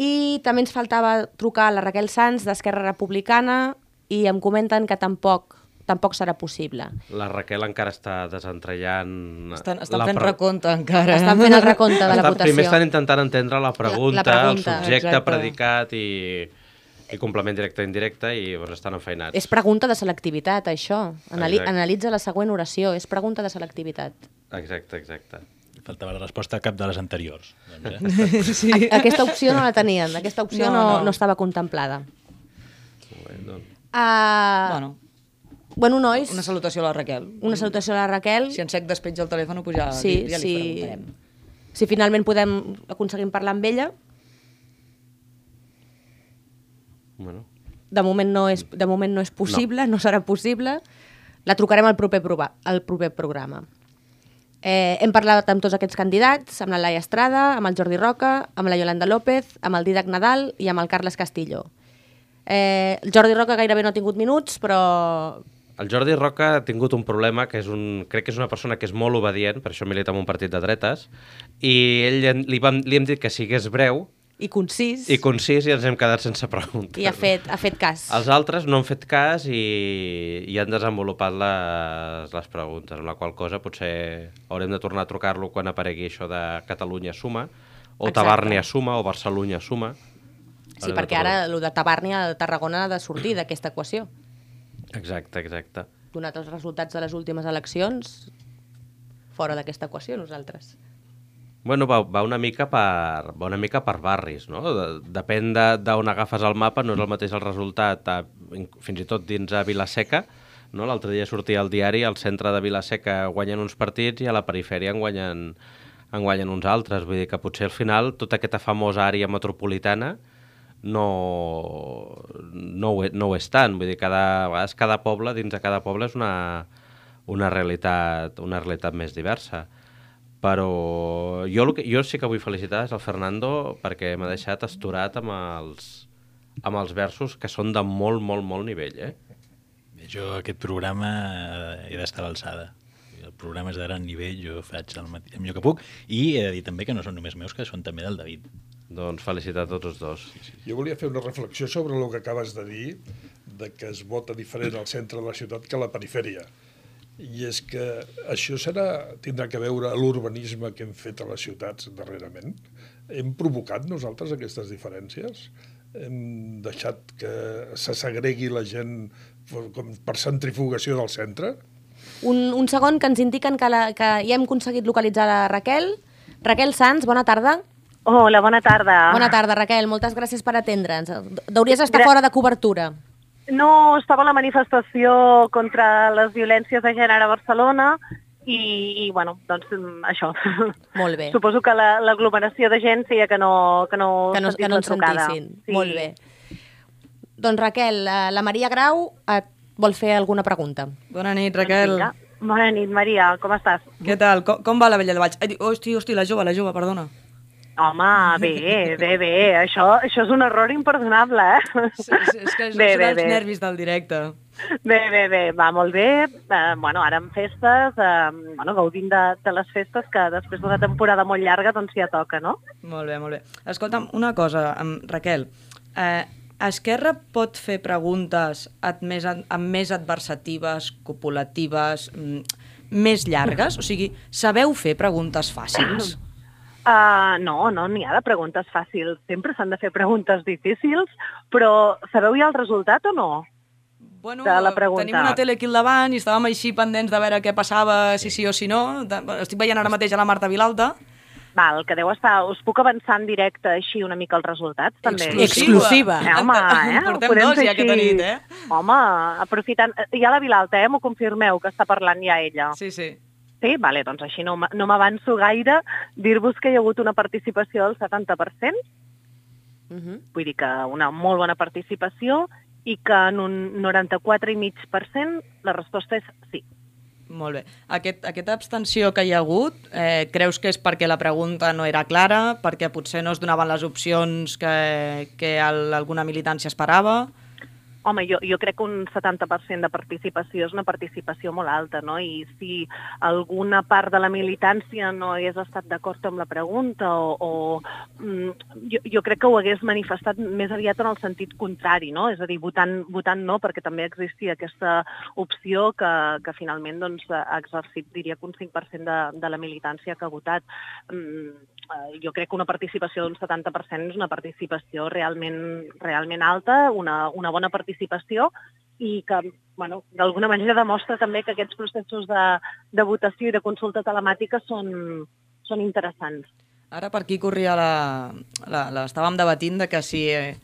I també ens faltava trucar a la Raquel Sanz d'Esquerra Republicana i em comenten que tampoc tampoc serà possible. La Raquel encara està desentrellant... Estan, estan la fent pre- recompte encara. Estan fent el recompte de la Estan- votació. Primer estan intentant entendre la pregunta, La- la pregunta, el subjecte, exacte. predicat i, i complement directe i indirecte i doncs, estan enfeinats. És pregunta de selectivitat, això. Anali Exacte. analitza la següent oració. És pregunta de selectivitat. Exacte, exacte. Faltava la resposta a cap de les anteriors. Doncs, eh? [laughs] sí. A- Aquesta opció no la tenien, aquesta opció No, no, no, no. estava contemplada. Doncs, Uh, Bueno, bueno, nois, una salutació a la Raquel. una salutació a la Raquel. Si en sec despenja el telèfon, pues ja, Sí, ja li sí. preguntarem. Si finalment podem aconseguim parlar amb ella, bueno. de moment no és, de moment no és possible, no, no serà possible. La trucarem al proper, prova, al proper programa. Eh, hem parlat amb tots aquests candidats, amb la Laia Estrada, amb el Jordi Roca, amb la Yolanda López, amb el Didac Nadal i amb el Carles Castillo. Eh, el Jordi Roca gairebé no ha tingut minuts, però El Jordi Roca ha tingut un problema, que és un, crec que és una persona que és molt obedient, per això milita en un partit de dretes, i ell, li, vam, li hem dit que sigués breu i concís, i concís i ens hem quedat sense preguntes. i ha fet, ha fet cas. Els altres no han fet cas i, i han desenvolupat les, les preguntes, amb la qual cosa potser haurem de tornar a trucar-lo quan aparegui això de Catalunya suma, o Exacte. Tabàrnia suma, o Barcelunya suma. Sí, Haurem de perquè ara el de Tabàrnia a Tarragona ha de sortir d'aquesta equació. Exacte, exacte. Donat els resultats de les últimes eleccions, fora d'aquesta equació nosaltres. Bueno, va, va, una mica per, va una mica per barris, no? De, depèn de- d'on agafes el mapa, no és el mateix el resultat, a, fins i tot dins a Vilaseca, no? L'altre dia sortia al diari, al centre de Vilaseca guanyen uns partits i a la perifèria en guanyen, en guanyen uns altres. Vull dir que potser al final tota aquesta famosa àrea metropolitana no, no, ho, no ho és tant. Vull dir, cada, cada poble, dins de cada poble és una, una, realitat, una realitat més diversa. Però jo, que, jo sí que vull felicitar és el Fernando perquè m'ha deixat asturat amb els, amb els versos que són de molt, molt, molt nivell, eh? Jo aquest programa eh, he d'estar a l'alçada. El programa és de gran nivell, jo faig el, el millor que puc i he de dir també que no són només meus, que són també del David. Doncs felicitar a tots els dos. Jo volia fer una reflexió sobre el que acabes de dir, de que es vota diferent al centre de la ciutat que a la perifèria. I és que això serà, tindrà que veure l'urbanisme que hem fet a les ciutats darrerament. Hem provocat nosaltres aquestes diferències? Hem deixat que se segregui la gent com per centrifugació del centre? Un, un segon que ens indiquen que, la, que ja hem aconseguit localitzar la Raquel. Raquel Sanz, bona tarda. Hola, bona tarda. Bona tarda, Raquel. Moltes gràcies per atendre'ns. Deuries estar Gra- fora de cobertura. No, estava a la manifestació contra les violències de gènere a Barcelona i, i bueno, doncs mm, això. Molt bé. Suposo que la- l'aglomeració de gent feia que no, que no, que no, que no la ens trucada. sentissin. Molt bé. Doncs Raquel, la, la Maria Grau et vol fer alguna pregunta. Bona nit, Raquel. Vinga. Bona nit, Maria, com estàs? Què tal? Com, com va la vella de Valls? Ai, hosti, hosti, la jove, la jove, perdona. Home, bé, bé, bé, això, això és un error imperdonable, eh? Sí, és que Bé, bé, els bé. nervis del directe. Bé, bé, bé, va molt bé. Eh, bueno, ara en festes, eh, bueno, gaudint de, de les festes, que després d'una temporada molt llarga, doncs ja toca, no? Molt bé, molt bé. Escolta'm, una cosa, Raquel. Eh, Esquerra pot fer preguntes més, més adversatives, copulatives, mm, més llargues? O sigui, sabeu fer preguntes fàcils? [clears throat] Uh, no, no n'hi ha de preguntes fàcils. Sempre s'han de fer preguntes difícils, però sabeu ja el resultat o no? Bueno, de la pregunta. tenim una tele aquí al davant i estàvem així pendents de veure què passava, si sí o si no. Estic veient ara mateix a la Marta Vilalta. Val, que deu estar... Us puc avançar en directe així una mica els resultats, també? Exclusiva. Eh, home, eh? En portem dos ja aquesta nit, eh? Home, aprofitant... Hi ha la Vilalta, eh? M'ho confirmeu, que està parlant ja ella. Sí, sí. Sí? Vale, doncs així no, no m'avanço gaire. Dir-vos que hi ha hagut una participació del 70%, Uh -huh. vull dir que una molt bona participació, i que en un 94,5% la resposta és sí. Molt bé. Aquest, aquesta abstenció que hi ha hagut, eh, creus que és perquè la pregunta no era clara, perquè potser no es donaven les opcions que, que el, alguna militància esperava? Home, jo, jo crec que un 70% de participació és una participació molt alta, no? I si alguna part de la militància no hagués estat d'acord amb la pregunta o... o mm, jo, jo crec que ho hagués manifestat més aviat en el sentit contrari, no? És a dir, votant, votant no, perquè també existia aquesta opció que, que finalment doncs, ha exercit, diria que un 5% de, de la militància que ha votat. Mm, eh, jo crec que una participació d'un 70% és una participació realment, realment alta, una, una bona participació i que, bueno, d'alguna manera demostra també que aquests processos de, de votació i de consulta telemàtica són, són interessants. Ara per aquí corria la... la, la estàvem debatint de que si eh,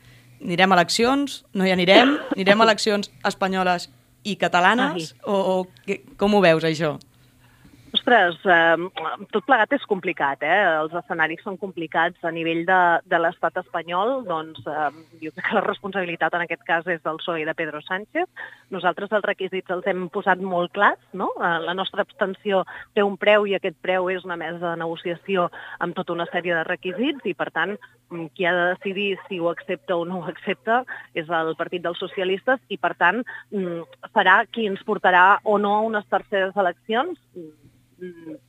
anirem a eleccions, no hi anirem, anirem a eleccions espanyoles i catalanes, o, o que, com ho veus, això? Ostres, eh, tot plegat és complicat, eh? Els escenaris són complicats a nivell de, de l'estat espanyol, doncs eh, jo crec que la responsabilitat en aquest cas és del PSOE i de Pedro Sánchez. Nosaltres els requisits els hem posat molt clars, no? Eh, la nostra abstenció té un preu i aquest preu és una mesa de negociació amb tota una sèrie de requisits i, per tant, mm, qui ha de decidir si ho accepta o no ho accepta és el Partit dels Socialistes i, per tant, mm, serà qui ens portarà o no a unes terceres eleccions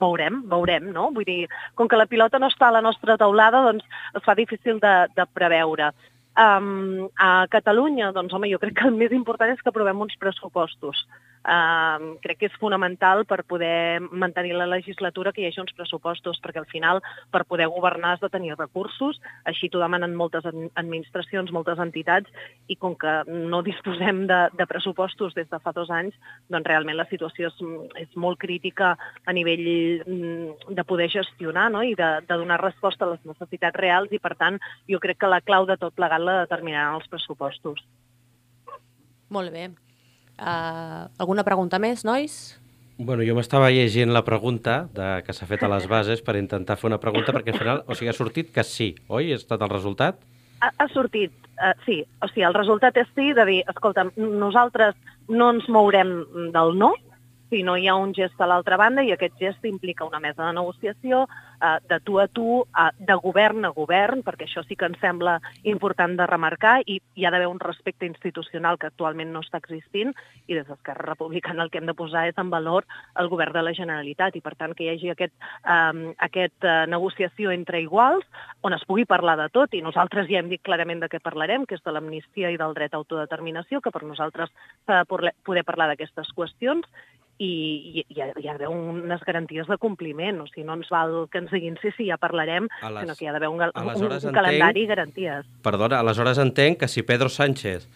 veurem, veurem, no? Vull dir, com que la pilota no està a la nostra taulada, doncs es fa difícil de, de preveure. Um, a Catalunya, doncs, home, jo crec que el més important és que aprovem uns pressupostos. Crec que és fonamental per poder mantenir la legislatura que hi hagi uns pressupostos, perquè al final, per poder governar has de tenir recursos, així t'ho demanen moltes ad- administracions, moltes entitats, i com que no [laughs] disposem de, de pressupostos des de fa dos anys, doncs realment la situació és, és molt crítica a nivell mm, de poder gestionar no? i de, de donar resposta a les necessitats reals i, per tant, jo crec que la clau de tot plegat la determinaran els pressupostos. Molt bé. Uh, alguna pregunta més, nois? Bueno, jo m'estava llegint la pregunta de, que s'ha fet a les bases per intentar fer una pregunta, perquè al final, o sigui, ha sortit que sí, oi? Ha estat el resultat? Ha, ha sortit, uh, sí, o sigui, el resultat és sí, de dir, escolta, nosaltres no ens mourem del no, si no hi ha un gest a l'altra banda i aquest gest implica una mesa de negociació eh, de tu a tu, eh, de govern a govern, perquè això sí que ens sembla important de remarcar i hi ha d'haver un respecte institucional que actualment no està existint i des d'Esquerra Republicana el que hem de posar és en valor el govern de la Generalitat i per tant que hi hagi aquest, eh, aquest eh, negociació entre iguals on es pugui parlar de tot i nosaltres ja hem dit clarament de què parlarem, que és de l'amnistia i del dret a autodeterminació, que per nosaltres s'ha de poder parlar d'aquestes qüestions i hi, hi ha d'haver unes garanties de compliment, o sigui, no ens val que ens diguin sí, sí, ja parlarem, Ales- sinó que hi ha d'haver un, un, un entenc- calendari i garanties. Perdona, aleshores entenc que si Pedro Sánchez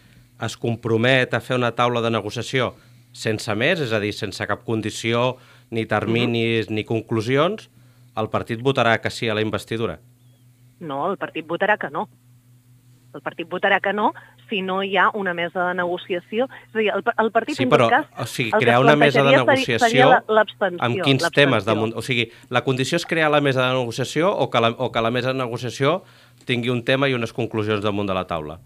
es compromet a fer una taula de negociació sense més, és a dir, sense cap condició, ni terminis, ni conclusions, el partit votarà que sí a la investidura. No, el partit votarà que no. El partit votarà que no si no hi ha una mesa de negociació. És a dir, el, el partit, Sí, en però, tot cas... o sigui, crear una mesa de negociació seria l'abstenció, amb quins temes damunt? O sigui, la condició és crear la mesa de negociació o que la, o que la mesa de negociació tingui un tema i unes conclusions damunt de la taula?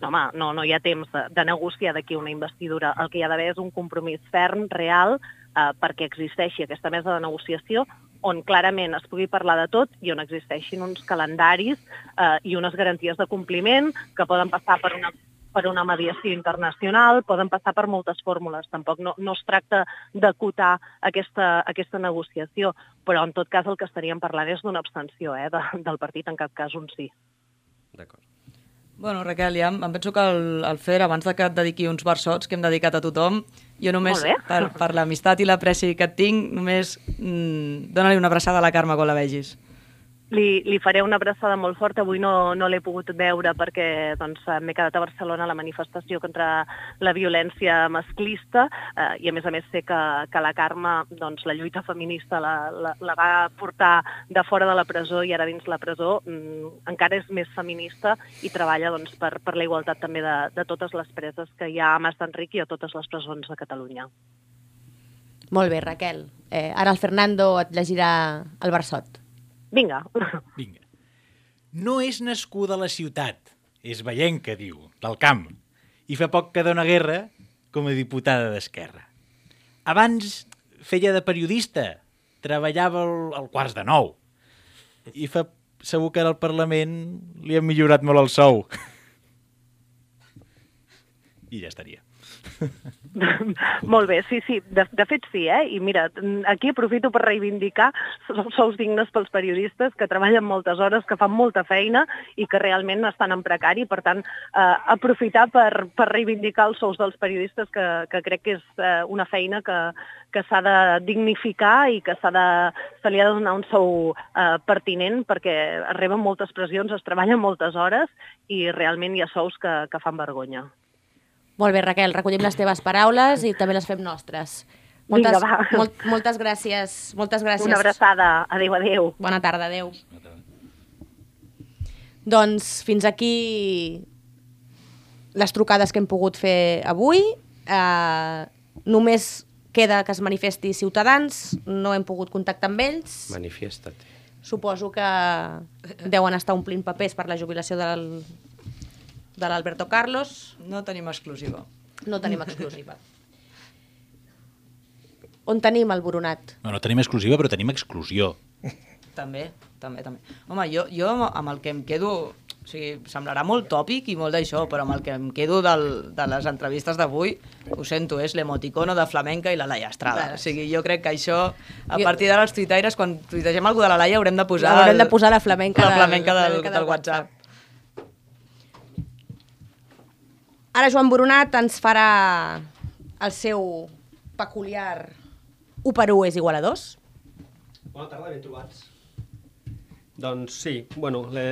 No, home, no, no hi ha temps de, de negociar d'aquí una investidura. El que hi ha d'haver és un compromís ferm, real, eh, perquè existeixi aquesta mesa de negociació on clarament es pugui parlar de tot i on existeixin uns calendaris eh, i unes garanties de compliment que poden passar per una per una mediació internacional, poden passar per moltes fórmules. Tampoc no, no es tracta d'acotar aquesta, aquesta negociació, però en tot cas el que estaríem parlant és d'una abstenció eh, de, del partit, en cap cas un sí. Bueno, Raquel, ja em, em penso que el, el Fer, abans de que et dediqui uns versots que hem dedicat a tothom, jo només, per, per l'amistat i l'apreci que et tinc, només mm, dóna-li una abraçada a la Carme quan la vegis. Li, li faré una abraçada molt forta. Avui no, no l'he pogut veure perquè doncs, m'he quedat a Barcelona a la manifestació contra la violència masclista eh, i a més a més sé que, que la Carme, doncs, la lluita feminista la, la, la va portar de fora de la presó i ara dins la presó mm, encara és més feminista i treballa doncs, per, per la igualtat també de, de totes les preses que hi ha a Mas d'Enric i a totes les presons de Catalunya. Molt bé, Raquel. Eh, ara el Fernando et llegirà el versot. Vinga. Vinga. No és nascuda a la ciutat, és veient diu, del camp, i fa poc que dona guerra com a diputada d'Esquerra. Abans feia de periodista, treballava al, al quarts de nou, i fa segur que ara al Parlament li han millorat molt el sou. I ja estaria. [laughs] Molt bé, sí, sí, de, de fet sí, eh? I mira, aquí aprofito per reivindicar els sous dignes pels periodistes que treballen moltes hores, que fan molta feina i que realment estan en precari. Per tant, eh, aprofitar per, per reivindicar els sous dels periodistes, que, que crec que és eh, una feina que, que s'ha de dignificar i que s'ha de, se li ha de donar un sou eh, pertinent perquè reben moltes pressions, es treballen moltes hores i realment hi ha sous que, que fan vergonya. Molt bé, Raquel, recollim les teves paraules i també les fem nostres. Vinga, va. molt, moltes gràcies. Moltes gràcies. Una abraçada. Adéu, adéu. Bona tarda, adéu. Doncs fins aquí les trucades que hem pogut fer avui. Eh, només queda que es manifesti Ciutadans, no hem pogut contactar amb ells. Manifiesta't. Suposo que deuen estar omplint papers per la jubilació del, de l'Alberto Carlos. No tenim exclusiva. No tenim exclusiva. [laughs] On tenim el Boronat? No, no tenim exclusiva, però tenim exclusió. També, també, també. Home, jo, jo amb el que em quedo... O sigui, semblarà molt tòpic i molt d'això, però amb el que em quedo del, de les entrevistes d'avui, ho sento, és l'emoticono de flamenca i la Laia Estrada. O sigui, jo crec que això, a Jo- partir d'ara els tuitaires, quan tuitegem alguna de la Laia, haurem de posar... Haurem el- de posar la flamenca la del- flamenca la del, flamenca del, del WhatsApp. Ara Joan Boronat ens farà el seu peculiar 1 per 1 és igual a 2. Bona tarda, ben trobats. Doncs sí, bueno, la,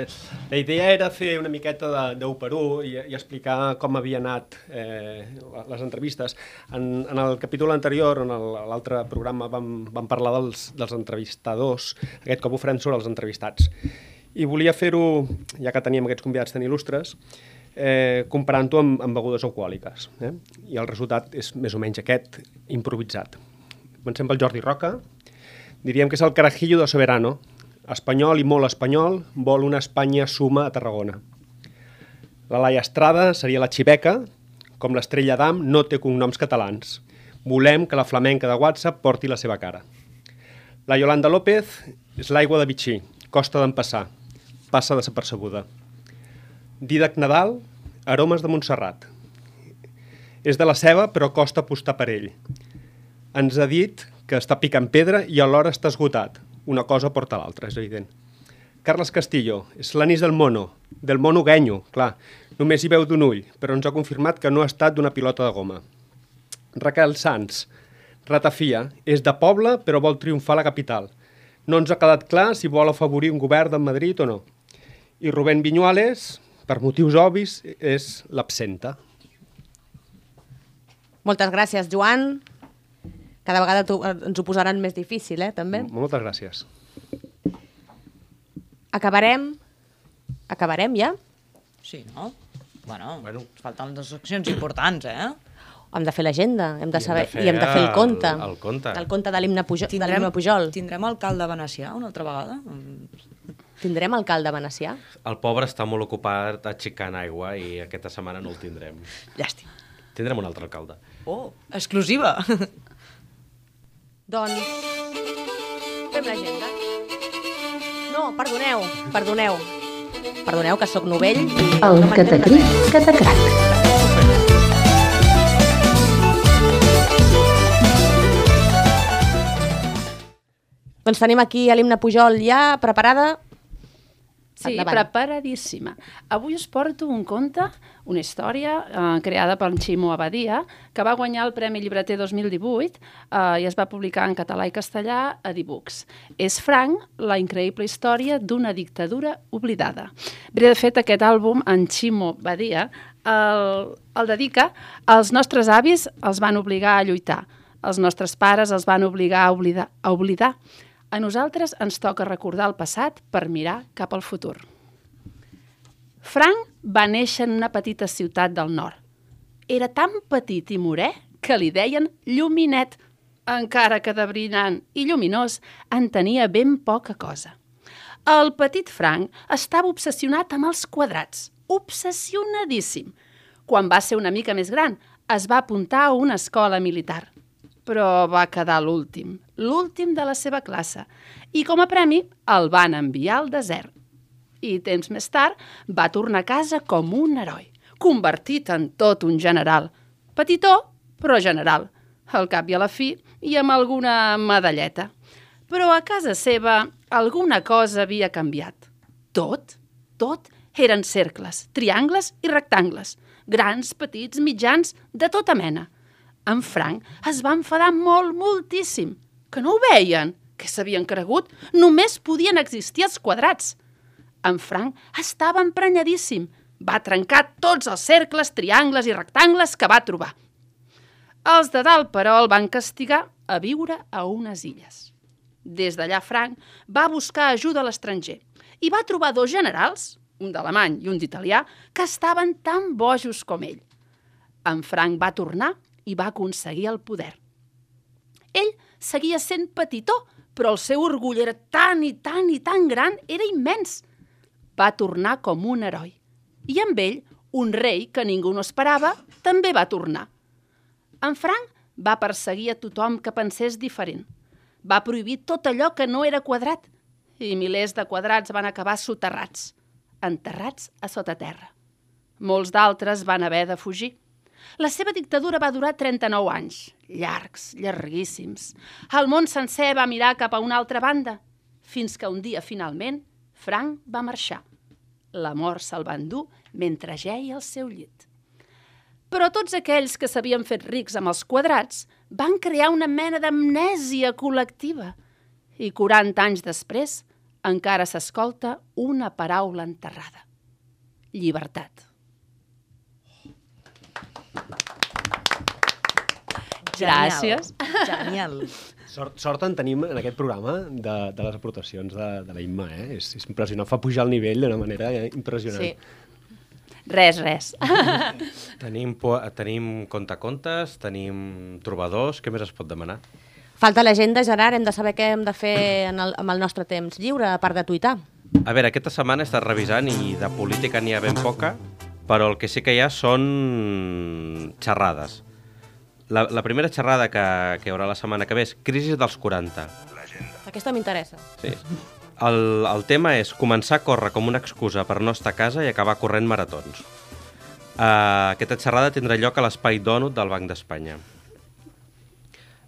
la idea era fer una miqueta de, de 1 per 1 i, i explicar com havia anat eh, les entrevistes. En, en el capítol anterior, en l'altre programa, vam, vam parlar dels, dels entrevistadors. Aquest cop ho farem sobre els entrevistats. I volia fer-ho, ja que teníem aquests convidats tan il·lustres, eh, comparant-ho amb, amb begudes alcohòliques. Eh? I el resultat és més o menys aquest, improvisat. Comencem pel Jordi Roca. Diríem que és el carajillo de Soberano. Espanyol i molt espanyol, vol una Espanya suma a Tarragona. La Laia Estrada seria la xiveca, com l'estrella d'Am no té cognoms catalans. Volem que la flamenca de WhatsApp porti la seva cara. La Yolanda López és l'aigua de Vichy, costa d'empassar, passa desapercebuda. Didac Nadal, aromes de Montserrat. És de la ceba, però costa apostar per ell. Ens ha dit que està picant pedra i alhora està esgotat. Una cosa porta l'altra, és evident. Carles Castillo, és l'anís del mono, del mono guenyo, clar. Només hi veu d'un ull, però ens ha confirmat que no ha estat d'una pilota de goma. Raquel Sanz, ratafia, és de poble però vol triomfar a la capital. No ens ha quedat clar si vol afavorir un govern de Madrid o no. I Rubén Viñuales, per motius obvis, és l'absenta. Moltes gràcies, Joan. Cada vegada tu, eh, ens ho posaran més difícil, eh, també. Moltes gràcies. Acabarem... Acabarem ja? Sí, no? Bueno, bueno. falten dues seccions importants, eh? Hem de fer l'agenda, hem de I hem saber, de fer i hem de fer el el- conte. el conte. El conte de l'himne Pujol. de Tindrem, l'himne Pujol. tindrem alcalde venecià una altra vegada? Tindrem alcalde venecià? El pobre està molt ocupat aixecant aigua i aquesta setmana no el tindrem. Llàstima. Tindrem un altre alcalde. Oh, exclusiva. Doncs... Fem l'agenda. No, perdoneu, perdoneu. Perdoneu que sóc novell i... El no catacric, catacrac. Doncs tenim aquí a l'himne Pujol ja preparada. Sí, Endavant. preparadíssima. Avui us porto un conte, una història eh, creada per Ximo Abadia, que va guanyar el Premi Llibreter 2018 eh, i es va publicar en català i castellà a Dibooks. És Frank, la increïble història d'una dictadura oblidada. Bé, de fet, aquest àlbum, en Ximo Badia, el, el dedica als nostres avis els van obligar a lluitar, els nostres pares els van obligar a oblidar, a oblidar a nosaltres ens toca recordar el passat per mirar cap al futur. Frank va néixer en una petita ciutat del nord. Era tan petit i morè que li deien lluminet, encara que de brillant i lluminós en tenia ben poca cosa. El petit Frank estava obsessionat amb els quadrats, obsessionadíssim. Quan va ser una mica més gran, es va apuntar a una escola militar però va quedar l'últim, l'últim de la seva classe, i com a premi el van enviar al desert. I temps més tard va tornar a casa com un heroi, convertit en tot un general. Petitó, però general, al cap i a la fi i amb alguna medalleta. Però a casa seva alguna cosa havia canviat. Tot, tot eren cercles, triangles i rectangles, grans, petits, mitjans, de tota mena. En Frank es va enfadar molt, moltíssim. Que no ho veien? Que s'havien cregut? Només podien existir els quadrats. En Frank estava emprenyadíssim. Va trencar tots els cercles, triangles i rectangles que va trobar. Els de dalt, però, el van castigar a viure a unes illes. Des d'allà, Frank va buscar ajuda a l'estranger i va trobar dos generals, un d'alemany i un d'italià, que estaven tan bojos com ell. En Frank va tornar i va aconseguir el poder. Ell seguia sent petitó, però el seu orgull era tan i tan i tan gran, era immens. Va tornar com un heroi. I amb ell, un rei que ningú no esperava, també va tornar. En Frank va perseguir a tothom que pensés diferent. Va prohibir tot allò que no era quadrat i milers de quadrats van acabar soterrats, enterrats a sota terra. Molts d'altres van haver de fugir. La seva dictadura va durar 39 anys, llargs, llarguíssims. El món sencer va mirar cap a una altra banda, fins que un dia, finalment, Frank va marxar. La mort se'l va endur mentre geia al seu llit. Però tots aquells que s'havien fet rics amb els quadrats van crear una mena d'amnèsia col·lectiva. I 40 anys després encara s'escolta una paraula enterrada. Llibertat. Gràcies. Genial. Sort, sort en tenim en aquest programa de, de les aportacions de, de la Imma, eh? És, és impressionant, fa pujar el nivell d'una manera eh, impressionant. Sí. Res, res. [laughs] Tenim, tenim contacontes, tenim trobadors, què més es pot demanar? Falta l'agenda, Gerard, hem de saber què hem de fer en el, amb el nostre temps lliure, a part de tuitar. A veure, aquesta setmana he estat revisant i de política n'hi ha ben poca, però el que sí que hi ha són xerrades. La, la primera xerrada que, que hi haurà la setmana que ve és Crisi dels 40. Aquesta m'interessa. Sí. El, el tema és començar a córrer com una excusa per no estar a casa i acabar corrent maratons. Uh, aquesta xerrada tindrà lloc a l'Espai Donut del Banc d'Espanya.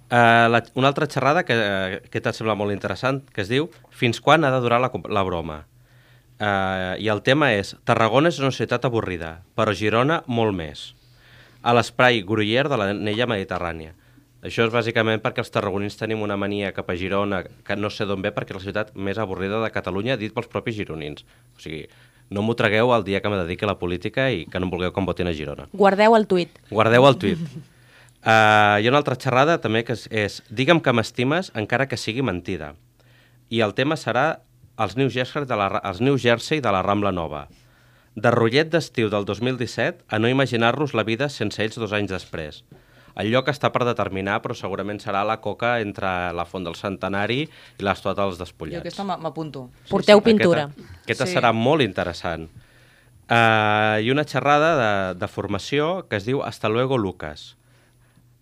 Uh, la, una altra xerrada que uh, aquesta et sembla molt interessant, que es diu Fins quan ha de durar la, la broma? Uh, I el tema és Tarragona és una ciutat avorrida, però Girona molt més. A l'espai Gruyère de l'anella mediterrània. Això és bàsicament perquè els tarragonins tenim una mania cap a Girona que no sé d'on ve perquè és la ciutat més avorrida de Catalunya dit pels propis gironins. O sigui, no m'ho tragueu el dia que me dediqui a la política i que no em vulgueu em votin a Girona. Guardeu el tuit. Guardeu el tuit. Uh, [laughs] hi ha una altra xerrada també que és, és Digue'm que m'estimes encara que sigui mentida. I el tema serà els New Jersey de la, els New Jersey de la Rambla Nova. De rotllet d'estiu del 2017 a no imaginar-nos la vida sense ells dos anys després. El lloc està per determinar, però segurament serà la coca entre la Font del Centenari i l'estuat dels Jo Despullats. aquesta m'a- m'apunto. Porteu pintura. Aquesta, aquesta sí. serà molt interessant. Uh, I una xerrada de, de formació que es diu Hasta luego, Lucas.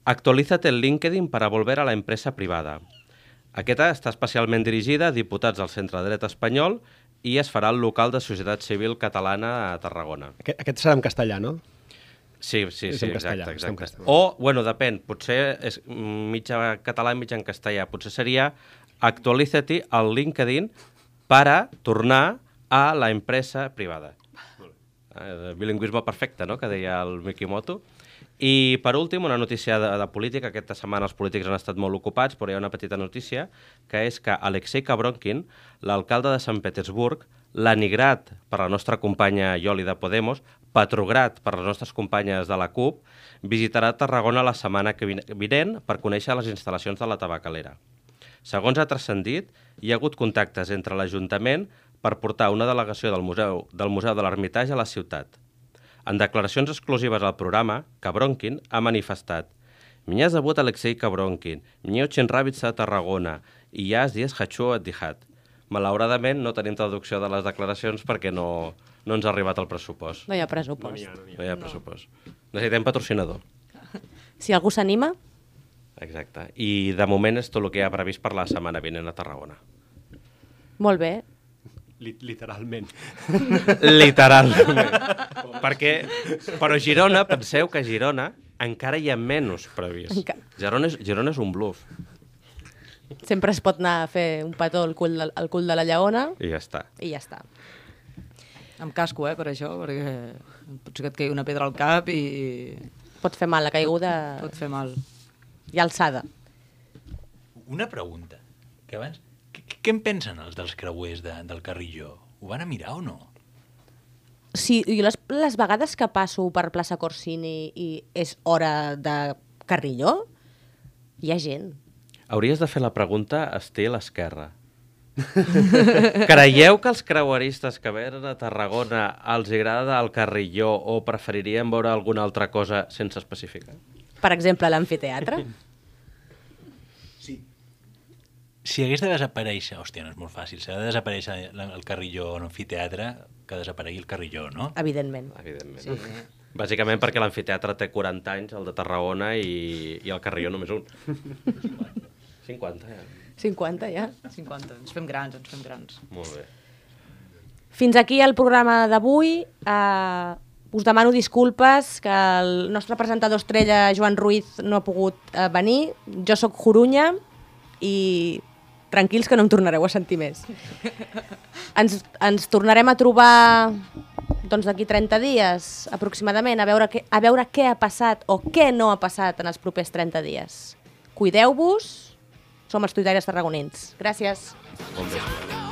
Actualízate en LinkedIn para volver a la empresa privada. Aquesta està especialment dirigida a diputats del centre dret espanyol i es farà al local de Societat Civil Catalana a Tarragona. Aquest, aquest serà en castellà, no? Sí, sí, És sí, castellà, exacte, exacte. castellà. O, bueno, depèn, potser és mitja català i mitja en castellà. Potser seria actualízate al LinkedIn para tornar a la empresa privada. Eh, bilingüisme perfecte, no?, que deia el Mikimoto. I, per últim, una notícia de, de política. Aquesta setmana els polítics han estat molt ocupats, però hi ha una petita notícia, que és que Alexei Kabronkin, l'alcalde de Sant Petersburg, l'anigrat per la nostra companya Ioli de Podemos, Petrograt per les nostres companyes de la CUP, visitarà Tarragona la setmana que vine- vinent per conèixer les instal·lacions de la tabacalera. Segons ha transcendit, hi ha hagut contactes entre l'Ajuntament per portar una delegació del Museu, del Museu de l'Ermitatge a la ciutat. En declaracions exclusives al programa, Cabronkin ha manifestat Меня зовут Алексей Cabronkin, мне очень нравится Tarragona, i я здесь хочу отдыхать. Malauradament no tenim traducció de les declaracions perquè no, no ens ha arribat el pressupost. No hi ha pressupost. No hi ha pressupost. Necessitem patrocinador. Si algú s'anima, Exacte. I de moment és tot el que hi ha previst per la setmana vinent a Tarragona. molt bé. Li literalment. Literalment. [laughs] Perquè, però Girona, penseu que a Girona encara hi ha menys previst. Girona és, Girona és un bluff. Sempre es pot anar a fer un petó al cul de, al cul de la lleona I ja està. i ja està. Amb casco, eh, per això, perquè potser que et caigui una pedra al cap i... Pot fer mal, la caiguda... Pot fer mal. I alçada. Una pregunta. Que abans... Què, en pensen els dels creuers de, del Carrillo? Ho van a mirar o no? Sí, i les, les vegades que passo per plaça Corsini i és hora de Carrilló, hi ha gent. Hauries de fer la pregunta estil esquerra. [laughs] Creieu que els creueristes que venen a Tarragona els agrada el Carrilló o preferirien veure alguna altra cosa sense especificar? Per exemple, l'amfiteatre. [laughs] Si hagués de desaparèixer... Hòstia, no és molt fàcil. Si ha de desaparèixer el Carrillo o l'amfiteatre, que desaparegui el Carrillo, no? Evidentment. Evidentment. Sí. [laughs] Bàsicament perquè l'amfiteatre té 40 anys, el de Tarragona, i, i el Carrió només un. [laughs] 50, ja. 50, ja. 50. Ens fem grans, ens fem grans. Molt bé. Fins aquí el programa d'avui. Uh, us demano disculpes que el nostre presentador estrella, Joan Ruiz, no ha pogut uh, venir. Jo sóc Jorunya i tranquils que no em tornareu a sentir més. Ens, ens tornarem a trobar doncs d'aquí 30 dies aproximadament a veure, què, a veure què ha passat o què no ha passat en els propers 30 dies. Cuideu-vos, som els tuitaires tarragonins. Gràcies. Bon vespre.